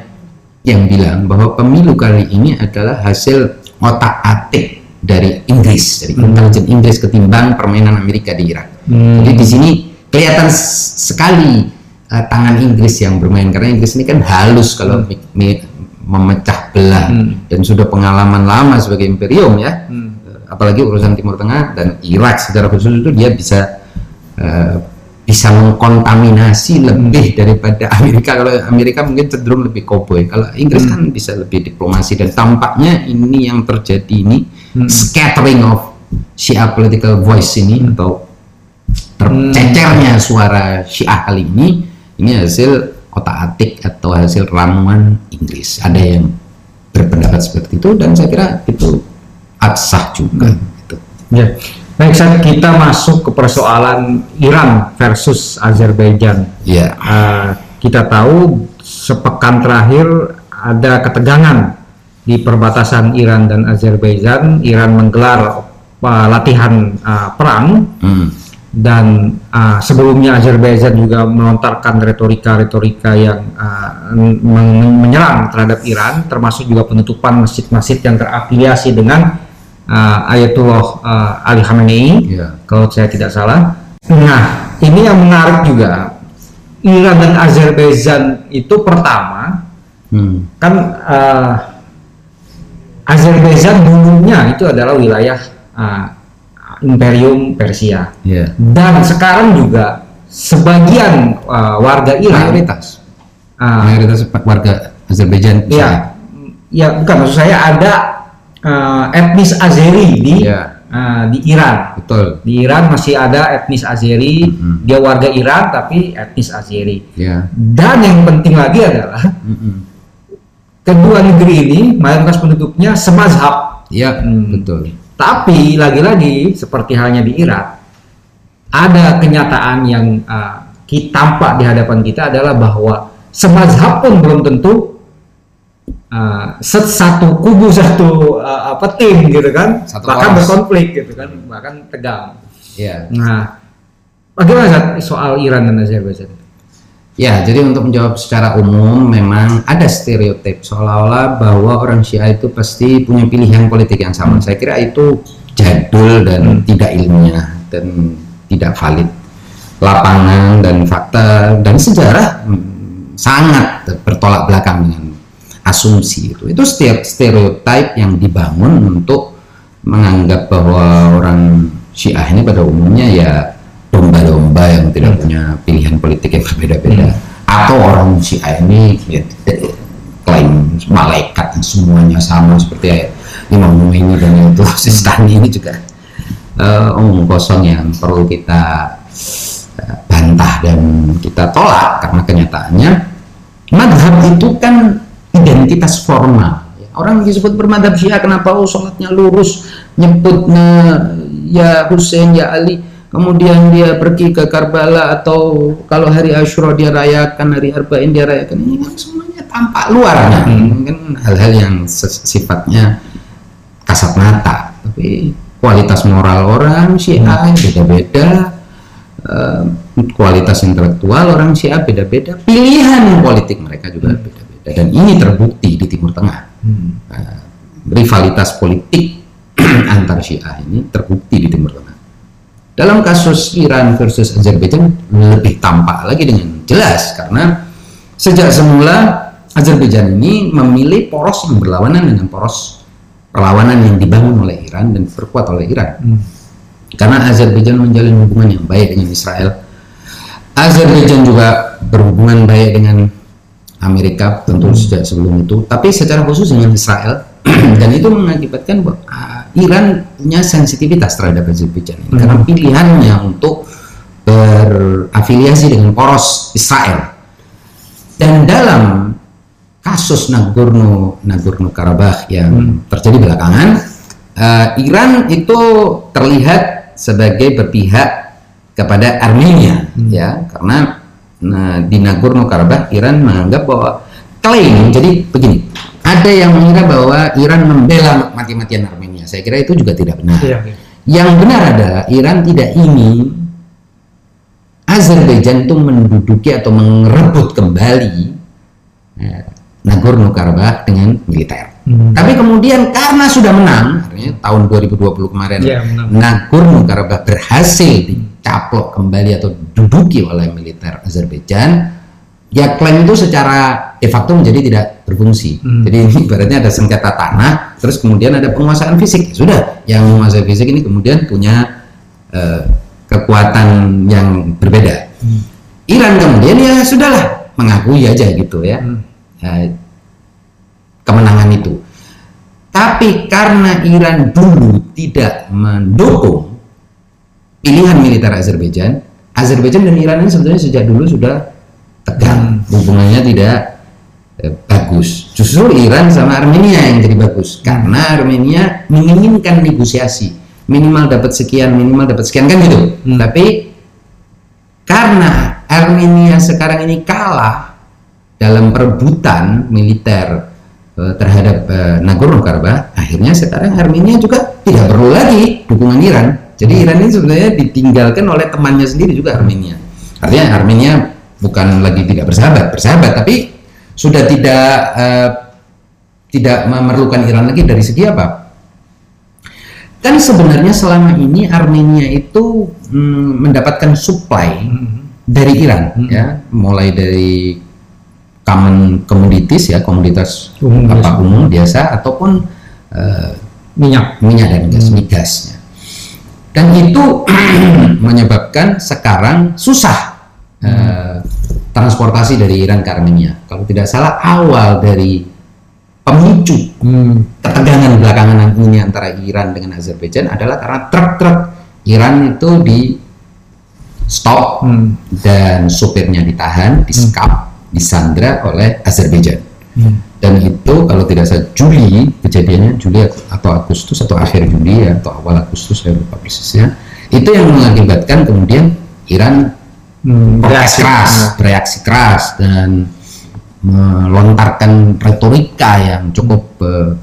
[SPEAKER 2] yang bilang bahwa pemilu kali ini adalah hasil otak atik dari Inggris, dari intelijen Inggris ketimbang permainan Amerika di Irak.
[SPEAKER 1] Hmm.
[SPEAKER 2] Jadi di sini kelihatan sekali uh, tangan Inggris yang bermain karena Inggris ini kan halus kalau mi- memecah belah
[SPEAKER 1] Hmm.
[SPEAKER 2] dan sudah pengalaman lama sebagai imperium ya.
[SPEAKER 1] Hmm.
[SPEAKER 2] Uh, apalagi urusan Timur Tengah dan Irak secara khusus itu dia bisa uh, bisa mengkontaminasi lebih daripada Amerika kalau Amerika mungkin cenderung lebih cowboy kalau Inggris kan bisa lebih diplomasi dan tampaknya ini yang terjadi ini scattering of Shia political voice ini atau tercecernya suara Syiah kali ini ini hasil otak atik atau hasil ramuan Inggris ada yang berpendapat seperti itu dan saya kira itu absah juga gitu.
[SPEAKER 1] Ya. Baik, saat kita masuk ke persoalan Iran versus Azerbaijan.
[SPEAKER 2] ya
[SPEAKER 1] Eh, kita tahu sepekan terakhir ada ketegangan di perbatasan Iran dan Azerbaijan. Iran menggelar eh, latihan eh, perang
[SPEAKER 2] hmm.
[SPEAKER 1] dan uh, sebelumnya Azerbaijan juga melontarkan retorika-retorika yang uh, men- menyerang terhadap Iran, termasuk juga penutupan masjid-masjid yang terafiliasi dengan uh, Ayatullah uh, Ali Khamenei,
[SPEAKER 2] ya
[SPEAKER 1] kalau saya tidak salah. Nah, ini yang menarik juga, Iran dan Azerbaijan itu pertama
[SPEAKER 2] hmm.
[SPEAKER 1] kan uh, Azerbaijan dulunya itu adalah wilayah uh, Imperium Persia.
[SPEAKER 2] Ya
[SPEAKER 1] dan sekarang juga sebagian uh, warga Iran.
[SPEAKER 2] Mayoritas.
[SPEAKER 1] Uh,
[SPEAKER 2] mayoritas warga Azerbaijan.
[SPEAKER 1] Ya ya bukan maksud saya ada uh, etnis Azeri di
[SPEAKER 2] ya
[SPEAKER 1] uh, di Iran.
[SPEAKER 2] Betul.
[SPEAKER 1] Di Iran masih ada etnis Azeri.
[SPEAKER 2] Mhm.
[SPEAKER 1] dia warga Iran tapi etnis Azeri.
[SPEAKER 2] Ya
[SPEAKER 1] dan yang penting lagi adalah
[SPEAKER 2] Mm-mm.
[SPEAKER 1] Kedua negeri ini mayoritas penduduknya semazhab
[SPEAKER 2] ya
[SPEAKER 1] Hmm.
[SPEAKER 2] betul
[SPEAKER 1] Tapi lagi-lagi seperti halnya di Irak, ada kenyataan yang uh, ki- tampak di hadapan kita adalah bahwa semazhab pun belum tentu uh, satu kubu satu uh, apa tim gitu kan,
[SPEAKER 2] Satu
[SPEAKER 1] bahkan berkonflik gitu kan, bahkan tegang.
[SPEAKER 2] ya
[SPEAKER 1] Nah, bagaimana soal Iran dan Azerbaijan?
[SPEAKER 2] Ya, jadi untuk menjawab secara umum memang ada stereotip seolah-olah bahwa orang Syiah itu pasti punya pilihan politik yang sama. Saya kira itu jadul dan tidak ilmiah dan tidak valid. Lapangan dan fakta dan sejarah hmm, sangat bertolak belakang dengan asumsi itu. Itu setiap stereotip yang dibangun untuk menganggap bahwa orang Syiah ini pada umumnya ya domba-domba yang tidak punya pilihan politik yang berbeda-beda. Atau orang Syiah ini ya, tidak- klaim malaikat dan semuanya sama seperti Imam Khomeini dan itu Sistani ini juga. Eh, omong kosong yang perlu kita eh, bantah dan kita tolak karena kenyataannya madhab itu kan identitas formal. Orang disebut bermadhab syiah kenapa? Oh sholatnya lurus nyebutnya ya Hussein ya Ali kemudian dia pergi ke Karbala atau kalau hari Ashura dia rayakan hari Arba'in dia rayakan. Ini kan semuanya tampak Ini kan hal-hal yang sifatnya kasat mata tapi kualitas moral orang Syiah beda-beda. Eh, kualitas intelektual orang Syiah beda-beda. Pilihan politik mereka juga beda-beda. Dan ini terbukti di Timur Tengah. Eh, rivalitas politik antar Syiah ini terbukti di Timur Tengah dalam kasus Iran versus Azerbaijan lebih tampak lagi dengan jelas karena sejak semula Azerbaijan ini memilih poros yang berlawanan dengan poros perlawanan yang dibangun oleh Iran dan diperkuat oleh Iran. Karena Azerbaijan menjalin hubungan yang baik dengan Israel. Azerbaijan juga berhubungan baik dengan Amerika tentu sejak sebelum itu, tapi secara khusus dengan Israel dan itu mengakibatkan bahwa ah, Iran punya sensitivitas terhadap Azerbaijan ini. Karena pilihannya untuk berafiliasi dengan poros Israel. Dan dalam kasus Nagorno Nagorno Karabakh yang terjadi belakangan eh, Iran itu terlihat sebagai berpihak kepada Armenia ya. Karena nah, di Nagorno Karabakh Iran menganggap bahwa klaim jadi begini ada yang mengira bahwa Iran membela mati-matian Armenia saya kira itu juga tidak benar
[SPEAKER 1] iya.
[SPEAKER 2] yang benar adalah Iran tidak ingin Azerbaijan itu menduduki atau merebut kembali eh, Nagorno Karabakh dengan militer.
[SPEAKER 1] Hmm.
[SPEAKER 2] Tapi kemudian karena sudah menang, artinya tahun 2020 kemarin
[SPEAKER 1] menang.
[SPEAKER 2] Nagorno Karabakh berhasil dicaplok kembali atau duduki oleh militer Azerbaijan, ya klaim itu secara de facto menjadi tidak berfungsi.
[SPEAKER 1] Hmm.
[SPEAKER 2] Jadi ibaratnya ada sengketa tanah, terus kemudian ada penguasaan fisik. Ya Sudah, yang menguasai fisik ini kemudian punya eh, kekuatan yang berbeda. Iran kemudian ya sudahlah mengakui aja gitu ya
[SPEAKER 1] Hmm.
[SPEAKER 2] eh, kemenangan itu. Tapi karena Iran dulu tidak mendukung pilihan militer Azerbaijan, Azerbaijan dan Iran ini sebetulnya sejak dulu sudah tegang, hubungannya tidak eh, bagus. Justru Iran sama Armenia yang jadi bagus karena Armenia menginginkan negosiasi, minimal dapat sekian, minimal dapat sekian kan gitu.
[SPEAKER 1] Hmm.
[SPEAKER 2] Tapi karena Armenia sekarang ini kalah dalam perebutan militer eh, terhadap eh, Nagorno Karabakh, akhirnya sekarang Armenia juga tidak perlu lagi dukungan Iran. Jadi Iran ini sebenarnya ditinggalkan oleh temannya sendiri juga Armenia. Artinya Armenia bukan lagi tidak bersahabat, bersahabat, tapi sudah tidak eh, tidak memerlukan Iran lagi dari segi apa? Kan sebenarnya selama ini Armenia itu mm, mendapatkan supply dari Iran ya, mulai dari common commodities ya, komoditas
[SPEAKER 1] Umum
[SPEAKER 2] apa umum biasa ataupun eh,
[SPEAKER 1] minyak.
[SPEAKER 2] minyak dan gas, migasnya. Dan itu menyebabkan sekarang susah eh, transportasi dari Iran ke Armenia. Kalau tidak salah awal dari pemicu
[SPEAKER 1] hmm.
[SPEAKER 2] ketegangan belakangan ini antara Iran dengan Azerbaijan adalah karena truk-truk Iran itu di stop
[SPEAKER 1] Hmm.
[SPEAKER 2] dan supirnya ditahan, disekap, disandra oleh Azerbaijan.
[SPEAKER 1] Hmm.
[SPEAKER 2] Dan itu kalau tidak salah Juli kejadiannya Juli atau Agustus atau akhir Juli atau awal Agustus saya lupa persisnya. Itu yang mengakibatkan kemudian Iran
[SPEAKER 1] Hmm.
[SPEAKER 2] protes
[SPEAKER 1] Reaksi.
[SPEAKER 2] keras, bereaksi keras dan melontarkan retorika yang cukup eh,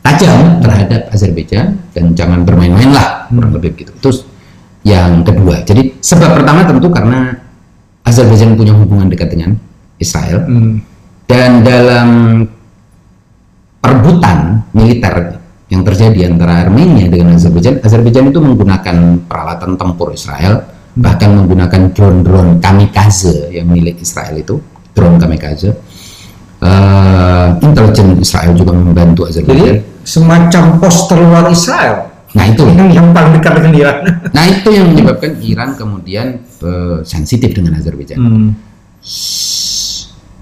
[SPEAKER 2] tajam terhadap Azerbaijan dan jangan bermain-main lah kurang lebih begitu. Itu yang kedua. Jadi sebab pertama tentu karena Azerbaijan punya hubungan dekat dengan Israel
[SPEAKER 1] Hmm.
[SPEAKER 2] dan dalam perebutan militer yang terjadi antara Armenia dengan Azerbaijan, Azerbaijan itu menggunakan peralatan tempur Israel, bahkan menggunakan drone-drone kamikaze yang milik Israel itu, drone kamikaze. Eh, intelijen Israel juga membantu
[SPEAKER 1] Jadi
[SPEAKER 2] Azerbaijan.
[SPEAKER 1] semacam pos terluar Israel.
[SPEAKER 2] Nah itu
[SPEAKER 1] yang, yang paling dekat dengan Iran.
[SPEAKER 2] Nah itu yang menyebabkan Iran kemudian eh, sensitif dengan Azerbaijan.
[SPEAKER 1] Hmm.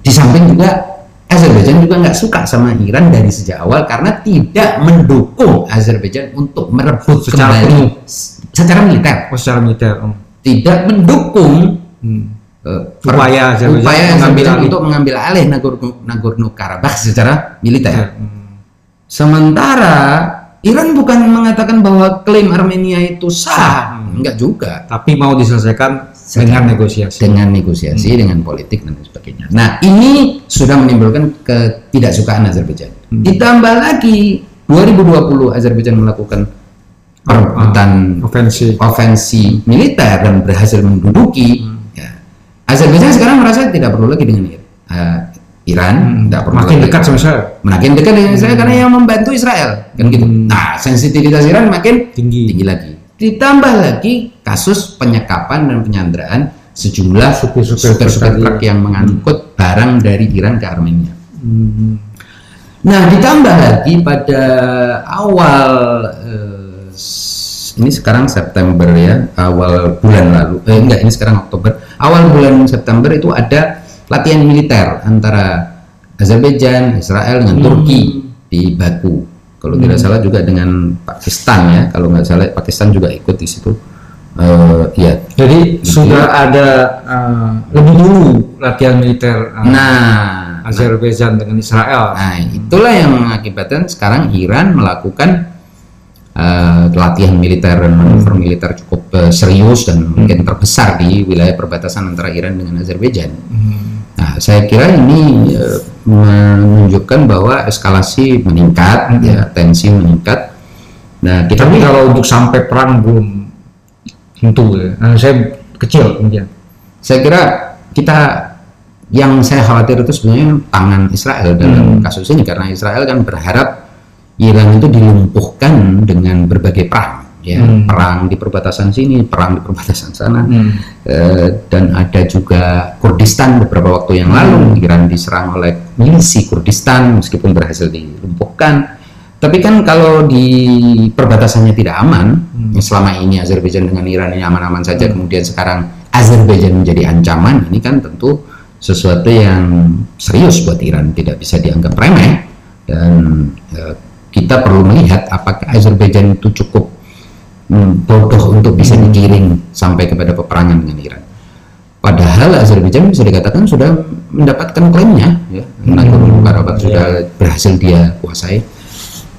[SPEAKER 2] Di samping juga Azerbaijan juga nggak suka sama Iran dari sejak awal karena tidak mendukung Azerbaijan untuk merebut
[SPEAKER 1] Secara
[SPEAKER 2] kembali
[SPEAKER 1] penuh.
[SPEAKER 2] secara militer,
[SPEAKER 1] Oh, secara militer. Oh.
[SPEAKER 2] Tidak mendukung
[SPEAKER 1] Hmm.
[SPEAKER 2] per-
[SPEAKER 1] Upaya Azerbaijan
[SPEAKER 2] upaya Azerbaijan
[SPEAKER 1] alih.
[SPEAKER 2] untuk mengambil alih Nagorno, Nagorno Karabakh secara militer.
[SPEAKER 1] Hmm.
[SPEAKER 2] Sementara Iran bukan mengatakan bahwa klaim Armenia itu sah, enggak juga.
[SPEAKER 1] Tapi mau diselesaikan dengan negosiasi.
[SPEAKER 2] dengan negosiasi, dengan politik dan sebagainya. Nah, ini sudah menimbulkan ketidaksukaan Azerbaijan. Ditambah lagi 2020 Azerbaijan melakukan perebutan
[SPEAKER 1] Ofensif.
[SPEAKER 2] ofensi militer dan berhasil menduduki. Ya. Azerbaijan sekarang merasa tidak perlu lagi dengan eh, Iran, tidak perlu
[SPEAKER 1] Makin
[SPEAKER 2] lagi.
[SPEAKER 1] dekat sama saya.
[SPEAKER 2] makin dekat dengan Israel karena yang membantu Israel kan gitu. Nah, sensitivitas Iran makin
[SPEAKER 1] Tinggi.
[SPEAKER 2] tinggi lagi. Ditambah lagi kasus penyekapan dan penyanderaan sejumlah
[SPEAKER 1] Supir-supir truk
[SPEAKER 2] yang mengangkut barang dari Iran ke Armenia.
[SPEAKER 1] Hmm.
[SPEAKER 2] Nah, ditambah lagi pada awal eh, ini sekarang September ya, awal bulan lalu. Eh enggak, ini sekarang Oktober. Awal bulan September itu ada latihan militer antara Azerbaijan, Israel dengan Turki di Baku. Kalau tidak salah juga dengan Pakistan ya. Kalau nggak salah Pakistan juga ikut di situ. Eh ya.
[SPEAKER 1] Jadi sudah ada uh, lebih dulu latihan militer uh,
[SPEAKER 2] Nah,
[SPEAKER 1] Azerbaijan dengan Israel.
[SPEAKER 2] Nah, itulah yang mengakibatkan sekarang Iran melakukan eh, latihan militer dan manuver militer cukup eh, serius dan mungkin terbesar di wilayah perbatasan antara Iran dengan Azerbaijan. Nah, saya kira ini eh, menunjukkan bahwa eskalasi meningkat, ya tensi meningkat. Nah, kita
[SPEAKER 1] Tapi kalau untuk sampai perang belum tentu ya. Nah, saya kecil mungkin.
[SPEAKER 2] saya kira kita yang saya khawatir itu sebenarnya tangan Israel dalam kasus ini karena Israel kan berharap Iran itu dilumpuhkan dengan berbagai perang ya. Perang di perbatasan sini perang di perbatasan sana. Eh, dan ada juga Kurdistan beberapa waktu yang lalu. Iran diserang oleh milisi Kurdistan meskipun berhasil dilumpuhkan. Tapi kan kalau di perbatasannya tidak aman yang selama ini Azerbaijan dengan Iran ini aman-aman saja kemudian sekarang Azerbaijan menjadi ancaman ini kan tentu sesuatu yang serius buat Iran tidak bisa dianggap remeh. Dan eh, kita perlu melihat apakah Azerbaijan itu cukup hmm, bodoh untuk bisa digiring sampai kepada peperangan dengan Iran. Padahal Azerbaijan bisa dikatakan sudah mendapatkan klaimnya, ya, Nagorno Karabakh sudah berhasil dia kuasai.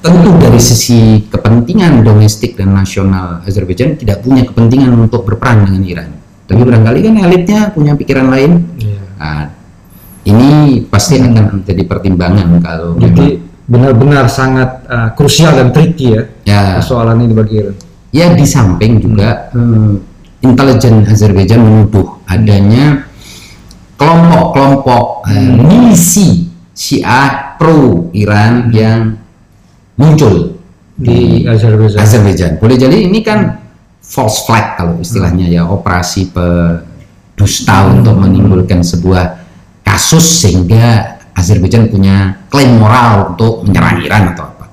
[SPEAKER 2] Tentu dari sisi kepentingan domestik dan nasional Azerbaijan tidak punya kepentingan untuk berperang dengan Iran. Tapi barangkali kan elitnya punya pikiran lain. Nah, ini pasti akan menjadi pertimbangan kalau
[SPEAKER 1] Jadi benar-benar sangat uh, krusial dan tricky ya
[SPEAKER 2] ya
[SPEAKER 1] persoalan ini bagi Iran.
[SPEAKER 2] Ya di samping juga eh, intelijen Azerbaijan menuduh adanya kelompok-kelompok eh, milisi Syiah pro Iran yang muncul
[SPEAKER 1] di Azerbaijan.
[SPEAKER 2] Azerbaijan. Boleh jadi ini kan false flag kalau istilahnya ya operasi pedusta untuk menimbulkan sebuah kasus sehingga Azerbaijan punya klaim moral untuk menyerang Iran atau apa.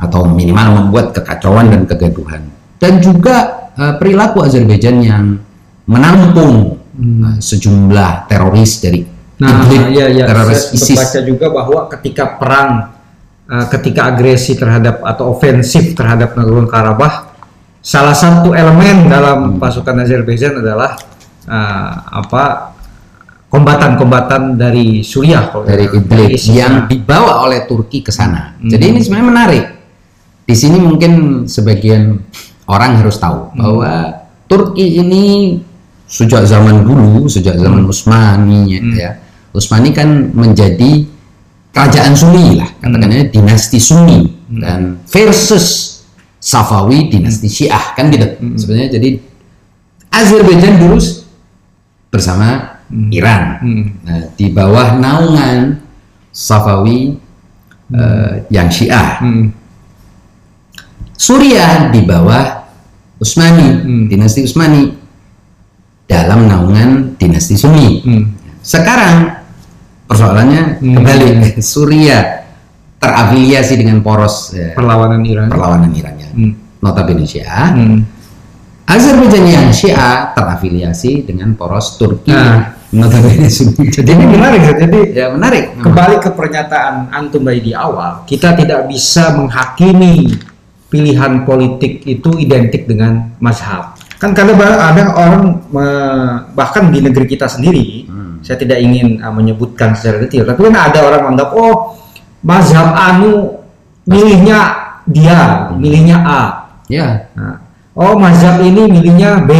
[SPEAKER 2] Atau minimal membuat kekacauan dan kegaduhan. Dan juga eh, perilaku Azerbaijan yang menampung eh, sejumlah teroris dari
[SPEAKER 1] Nah,
[SPEAKER 2] Idlib,
[SPEAKER 1] ya, ya,
[SPEAKER 2] teroris
[SPEAKER 1] saya
[SPEAKER 2] ISIS.
[SPEAKER 1] membaca juga bahwa ketika perang, uh, ketika agresi terhadap atau ofensif terhadap Nagorno Karabakh, salah satu elemen dalam pasukan Azerbaijan adalah uh, apa kombatan-kombatan dari Suriah kalau
[SPEAKER 2] dari. Idlib yang dibawa oleh Turki ke sana.
[SPEAKER 1] Hmm.
[SPEAKER 2] Jadi ini sebenarnya menarik. Di sini mungkin sebagian orang harus tahu
[SPEAKER 1] Hmm.
[SPEAKER 2] bahwa Turki ini sejak zaman dulu, sejak zaman
[SPEAKER 1] Hmm.
[SPEAKER 2] Utsmani ya, Utsmani kan menjadi kerajaan Sunni lah,
[SPEAKER 1] Hmm.
[SPEAKER 2] katakannya dinasti Sunni dan versus Safawi dinasti Syiah kan gitu.
[SPEAKER 1] Hmm.
[SPEAKER 2] Sebenarnya jadi Azerbaijan dulu bersama Iran.
[SPEAKER 1] Hmm.
[SPEAKER 2] Nah, di bawah naungan Safawi eh, yang Syiah.
[SPEAKER 1] Hmm.
[SPEAKER 2] Suriah di bawah Utsmani,
[SPEAKER 1] Hmm.
[SPEAKER 2] dinasti Utsmani dalam naungan dinasti Sunni.
[SPEAKER 1] Hmm.
[SPEAKER 2] Sekarang persoalannya
[SPEAKER 1] Hmm.
[SPEAKER 2] kembali Suriah terafiliasi dengan poros eh,
[SPEAKER 1] perlawanan Iran.
[SPEAKER 2] perlawanan Irannya.
[SPEAKER 1] Hmm.
[SPEAKER 2] notabene Syiah.
[SPEAKER 1] Hmm.
[SPEAKER 2] Azerbaijan yang Syiah terafiliasi dengan poros Turki
[SPEAKER 1] Nah.
[SPEAKER 2] notabene Sunni. Jadi
[SPEAKER 1] Jadi menarik, Zat. jadi
[SPEAKER 2] ya menarik.
[SPEAKER 1] kembali ke pernyataan antum tadi di awal, kita tidak bisa menghakimi pilihan politik itu identik dengan mazhab. Kan kadang ada orang bahkan di negeri kita sendiri,
[SPEAKER 2] Hmm.
[SPEAKER 1] saya tidak ingin uh, menyebutkan secara detail, tapi kan ada orang menganggap oh mazhab anu milihnya dia, milihnya A.
[SPEAKER 2] Ya,
[SPEAKER 1] Nah, oh mazhab ini milihnya B.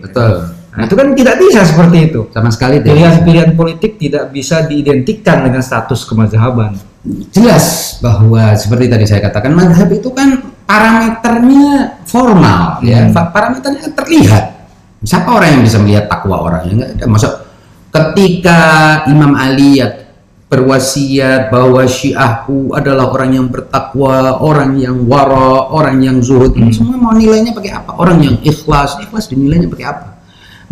[SPEAKER 2] betul.
[SPEAKER 1] Nah, itu kan tidak bisa seperti itu.
[SPEAKER 2] Sama sekali tidak.
[SPEAKER 1] Pilihan-pilihan politik tidak bisa diidentikan dengan status kemazhaban.
[SPEAKER 2] jelas bahwa seperti tadi saya katakan mazhab itu kan parameternya formal ya
[SPEAKER 1] Hmm.
[SPEAKER 2] Pa- parameternya terlihat siapa orang yang bisa melihat takwa orang ya nggak ada masuk ketika Imam Ali ya berwasiat bahwa Syiahku adalah orang yang bertakwa orang yang wara orang yang zuhud. Ini semua mau nilainya pakai apa? Orang yang ikhlas. Ikhlas dinilainya pakai apa?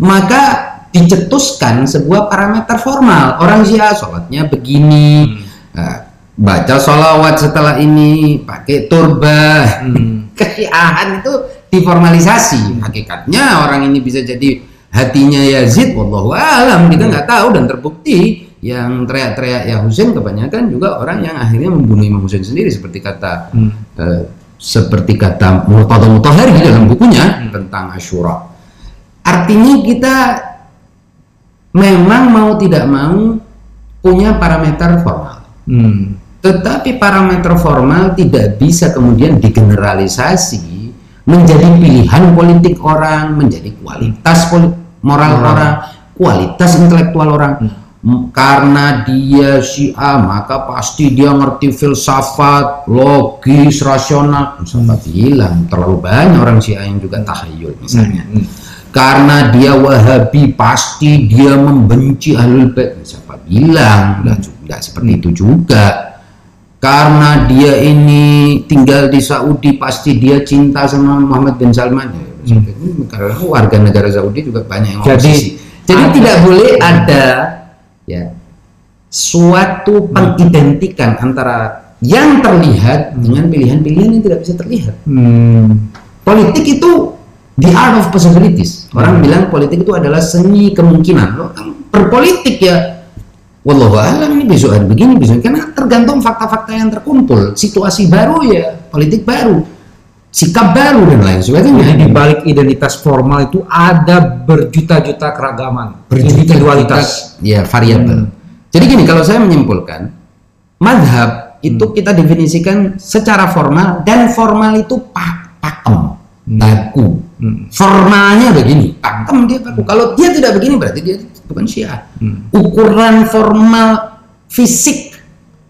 [SPEAKER 2] Maka dicetuskan sebuah parameter formal. Orang Syiah sholatnya begini. Nah, baca sholawat setelah ini pakai turban
[SPEAKER 1] Hmm.
[SPEAKER 2] kesyiahan itu diformalisasi. Hakikatnya orang ini bisa jadi hatinya Yazid wallahu alam. Kita nggak tahu dan terbukti yang teriak-teriak ya Husain kebanyakan juga orang yang akhirnya membunuh Imam Husain sendiri seperti kata
[SPEAKER 1] Hmm.
[SPEAKER 2] eh, seperti kata Murtada Mutahari di dalam bukunya tentang Ashura artinya kita memang mau tidak mau punya parameter formal
[SPEAKER 1] Hmm.
[SPEAKER 2] tetapi parameter formal tidak bisa kemudian digeneralisasi menjadi pilihan politik orang, menjadi kualitas poli- moral
[SPEAKER 1] Moral.
[SPEAKER 2] orang, kualitas intelektual orang. M- Karena dia Syiah, maka pasti dia ngerti filsafat, logis, rasional. Siapa bilang terlalu banyak orang Syiah yang juga tahayul misalnya.
[SPEAKER 1] Hmm.
[SPEAKER 2] Karena dia Wahabi, pasti dia membenci ahlul bait. Siapa bilang? Ju- nggak seperti itu juga. Karena dia ini tinggal di Saudi, pasti dia cinta sama Muhammad bin Salman. Ya, Karena warga negara Saudi juga banyak yang
[SPEAKER 1] Jadi,
[SPEAKER 2] oposisi. Jadi
[SPEAKER 1] ada-
[SPEAKER 2] tidak boleh ada ya. Suatu pengidentikan antara yang terlihat dengan pilihan-pilihan yang tidak bisa terlihat.
[SPEAKER 1] Hmm.
[SPEAKER 2] politik itu the art of possibilities. Orang bilang politik itu adalah seni kemungkinan. Lo kan berpolitik ya, wallahu alam ini besok hari begini besok karena tergantung fakta-fakta yang terkumpul, situasi baru ya, politik baru, sikap baru dan lain sebagainya.
[SPEAKER 1] Jadi di balik identitas formal itu ada berjuta-juta keragaman, individualitas.
[SPEAKER 2] ya variabel. Jadi gini kalau saya menyimpulkan, madhab itu kita definisikan secara formal dan formal itu pa- pakem, baku.
[SPEAKER 1] Hmm.
[SPEAKER 2] Formalnya begini, pakem dia baku. Kalau dia tidak begini berarti dia bukan syiah.
[SPEAKER 1] Hmm.
[SPEAKER 2] Ukuran formal fisik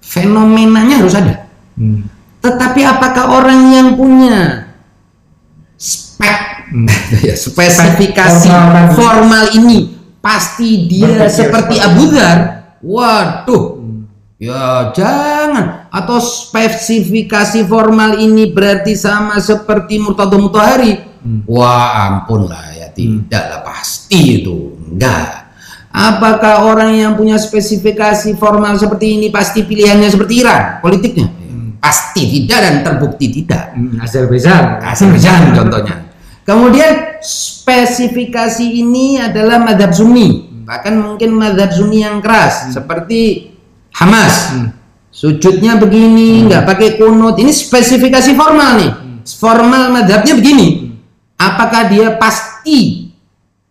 [SPEAKER 2] fenomenanya harus ada.
[SPEAKER 1] Hmm.
[SPEAKER 2] Tetapi apakah orang yang punya spek
[SPEAKER 1] Hmm.
[SPEAKER 2] ya, spesifikasi
[SPEAKER 1] Formal
[SPEAKER 2] ini pasti dia
[SPEAKER 1] Berpikir
[SPEAKER 2] seperti Abu Dhar? Waduh. Ya jangan atau spesifikasi formal ini berarti sama seperti Murtado Mutahari. Wah ampun lah ya tidak lah pasti itu enggak. Apakah orang yang punya spesifikasi formal seperti ini pasti pilihannya seperti Iran politiknya? Pasti tidak dan terbukti tidak.
[SPEAKER 1] Hmm, Azerbaijan.
[SPEAKER 2] Azerbaijan contohnya. Kemudian spesifikasi ini adalah madhab Sunni, bahkan mungkin madhab Sunni yang keras seperti Hamas. Sujudnya begini, nggak pakai kunut. Ini spesifikasi formal nih. Formal madhabnya begini. Apakah dia pasti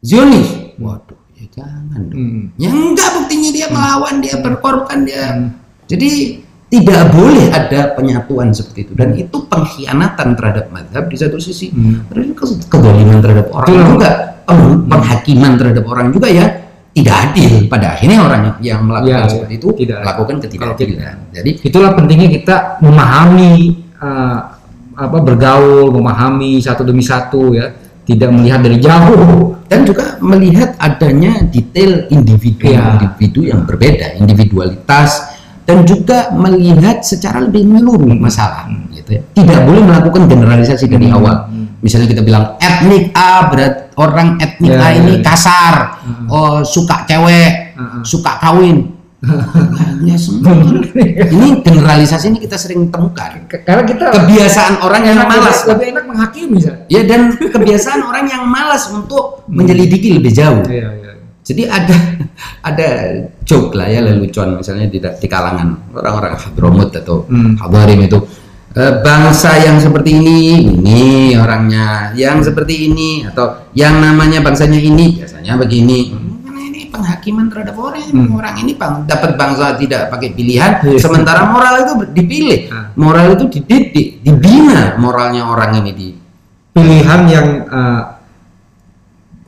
[SPEAKER 2] Zionis? Waduh, ya jangan dong.
[SPEAKER 1] Hmm.
[SPEAKER 2] Ya enggak buktinya dia melawan, dia berkorban, dia. Jadi tidak boleh ada penyatuan seperti itu dan itu pengkhianatan terhadap madhab di satu sisi,
[SPEAKER 1] Hmm.
[SPEAKER 2] terus ke- kedoliman terhadap orang
[SPEAKER 1] Betul.
[SPEAKER 2] juga, peng- penghakiman terhadap orang juga ya tidak adil. Pada akhirnya orang yang- melakukan
[SPEAKER 1] Ya, ya.
[SPEAKER 2] seperti itu
[SPEAKER 1] Tidak.
[SPEAKER 2] melakukan ketidakadilan. Jadi
[SPEAKER 1] Itulah pentingnya kita memahami eh, apa bergaul, memahami satu demi satu ya, tidak melihat dari jauh.
[SPEAKER 2] dan juga melihat adanya detail
[SPEAKER 1] Iya.
[SPEAKER 2] individu-individu yang berbeda, individualitas dan juga melihat secara lebih menyeluruh masalah gitu ya. Tidak boleh melakukan generalisasi dari
[SPEAKER 1] Hmm.
[SPEAKER 2] awal. Misalnya kita bilang etnik A berat orang etnik
[SPEAKER 1] Ya,
[SPEAKER 2] A ini
[SPEAKER 1] ya.
[SPEAKER 2] kasar, oh suka cewek,
[SPEAKER 1] Hmm.
[SPEAKER 2] suka kawin. ya semua. ini generalisasi ini kita sering temukan.
[SPEAKER 1] Karena kita
[SPEAKER 2] kebiasaan orang yang malas.
[SPEAKER 1] Lebih enak menghakimi,
[SPEAKER 2] Ya dan kebiasaan orang yang malas untuk menyelidiki lebih jauh. Iya, iya. Jadi ada ada joke lah ya lelucon misalnya di, di kalangan orang-orang Hadromut atau hmm. Hadharim itu e, bangsa yang seperti ini ini orangnya yang seperti ini atau yang namanya bangsanya ini biasanya begini ini penghakiman terhadap orang hmm. orang ini bang, dapat bangsa tidak pakai pilihan yes. sementara moral itu dipilih ah. moral itu dididik dibina moralnya orang ini di
[SPEAKER 1] pilihan yang uh,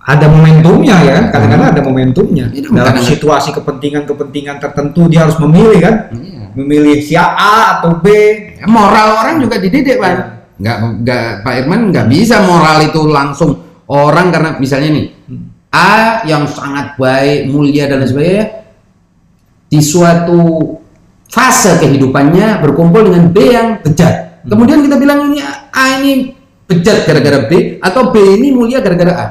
[SPEAKER 1] ada momentumnya ya kan kadang-kadang ada momentumnya ya, dalam kadang situasi kepentingan-kepentingan tertentu dia harus memilih kan iya. memilih si A atau B
[SPEAKER 2] ya, moral orang juga dididik pak ya. nggak nggak Pak Irman nggak bisa moral itu langsung orang karena misalnya nih hmm. A yang sangat baik mulia dan sebagainya di suatu fase kehidupannya berkumpul dengan B yang bejat hmm. kemudian kita bilang ini A ini bejat gara-gara B atau B ini mulia gara-gara A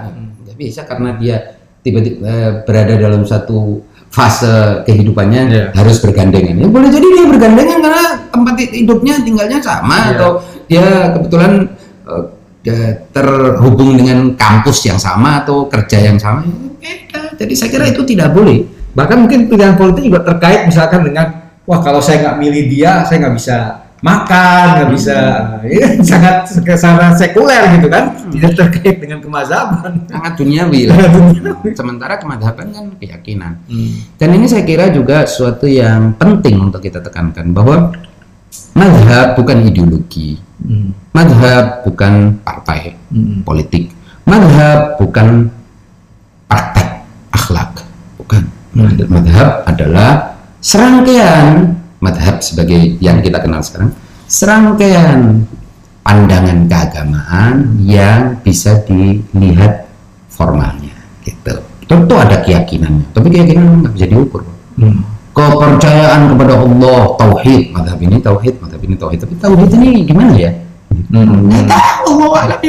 [SPEAKER 2] bisa karena dia tiba-tiba eh, berada dalam satu fase kehidupannya yeah. harus bergandengan. Ya boleh jadi dia bergandengan karena tempat hidupnya tinggalnya sama yeah. atau dia kebetulan uh, terhubung dengan kampus yang sama atau kerja yang sama. Ya, jadi saya kira itu tidak boleh.
[SPEAKER 1] Bahkan mungkin pilihan politik juga terkait misalkan dengan wah kalau saya nggak milih dia saya nggak bisa makan nggak bisa. Ya, sangat sangat sekuler gitu kan? Hmm. tidak terkait dengan kemazhaban
[SPEAKER 2] sangat duniawi lah. Sementara kemazhaban kan keyakinan. Hmm. dan ini saya kira juga suatu yang penting untuk kita tekankan bahwa madhab bukan ideologi. Hmm. madhab bukan partai hmm. politik. Madhab bukan praktek akhlak. Bukan. Hmm. madhab adalah serangkaian madhab sebagai yang kita kenal sekarang serangkaian pandangan keagamaan yang bisa dilihat formalnya gitu. Tentu ada keyakinannya tapi keyakinan nggak bisa diukur. Hmm. kepercayaan kepada Allah tauhid madhab ini tauhid madhab ini tauhid. Tapi tauhid ini gimana ya? Hmm. nggak tahu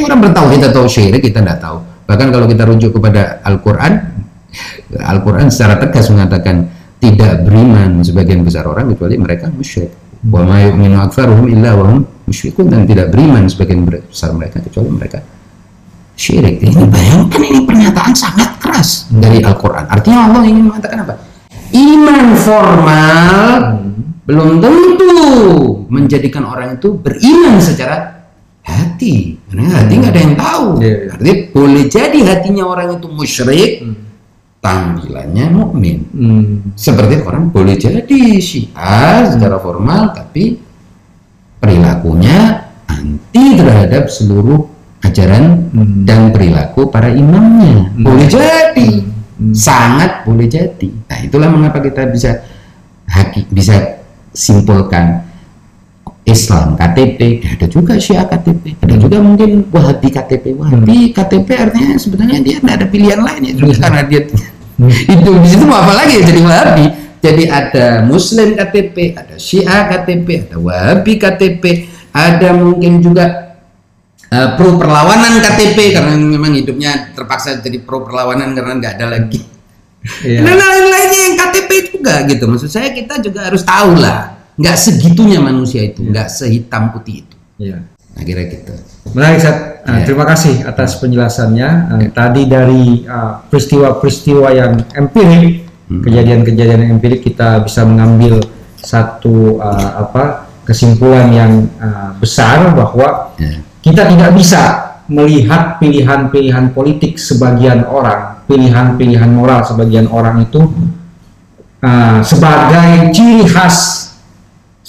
[SPEAKER 2] orang bertauhid atau syirik kita nggak tahu. Bahkan kalau kita rujuk kepada Al-Quran Al-Quran secara tegas mengatakan tidak beriman sebagian besar orang kecuali mereka musyrik. Wa ma yu'minu aktsaruhum illa wa hum musyrikun dan tidak beriman sebagian besar mereka kecuali mereka syirik. Ini bayangkan ini pernyataan sangat keras dari Al-Qur'an. Artinya Allah ingin mengatakan apa? Iman formal belum tentu menjadikan orang itu beriman secara hati. Karena hati nggak ada yang tahu. Yeah, yeah. Artinya boleh jadi hatinya orang itu musyrik, hmm tampilannya mukmin. Hmm. Seperti orang boleh jadi Syiah secara formal tapi perilakunya anti terhadap seluruh ajaran hmm. dan perilaku para imamnya. Hmm. Boleh jadi. Hmm. Sangat boleh jadi. Nah, itulah mengapa kita bisa haki, bisa simpulkan Islam KTP, ada juga Syiah KTP, ada juga mungkin Wahabi KTP. Wahabi hmm. KTP artinya sebenarnya dia tidak ada pilihan lain ya, hmm. karena dia hmm. itu di situ mau apa lagi ya jadi Wahabi. Jadi ada Muslim KTP, ada Syiah KTP, ada Wahabi KTP, ada mungkin juga uh, pro perlawanan KTP karena memang hidupnya terpaksa jadi pro perlawanan karena nggak ada lagi. Yeah. Dan lain-lainnya yang KTP juga gitu. Maksud saya kita juga harus tahu lah nggak segitunya manusia itu nggak sehitam putih itu
[SPEAKER 1] ya.
[SPEAKER 2] nah kira gitu
[SPEAKER 1] menarik Sat. Nah, ya. terima kasih atas penjelasannya uh, ya. tadi dari peristiwa-peristiwa uh, yang empirik hmm. kejadian-kejadian yang empirik kita bisa mengambil satu uh, apa kesimpulan yang uh, besar bahwa ya. kita tidak bisa melihat pilihan-pilihan politik sebagian orang, pilihan-pilihan moral sebagian orang itu uh, sebagai ciri khas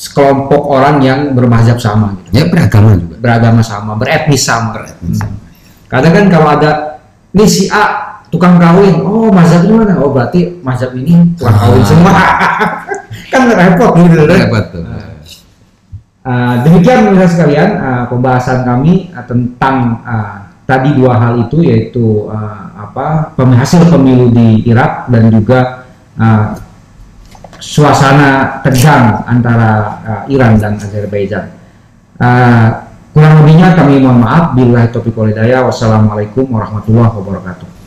[SPEAKER 1] sekelompok orang yang bermazhab sama
[SPEAKER 2] gitu. Ya beragama juga.
[SPEAKER 1] Beragama sama, beretnis sama. Beretnis sama. Kadang kan kalau ada ini si A tukang kawin, oh mazhab ini mana? Oh berarti mazhab ini tukang ah. kawin semua. kan repot gitu kan. Repot tuh. Uh, demikian pemirsa sekalian uh, pembahasan kami uh, tentang uh, tadi dua hal itu yaitu uh, apa penghasil pemilu di Irak dan juga uh, suasana tegang antara uh, Iran dan Azerbaijan. Uh, kurang lebihnya kami mohon maaf. Bila topik walidaya. Wassalamualaikum warahmatullahi wabarakatuh.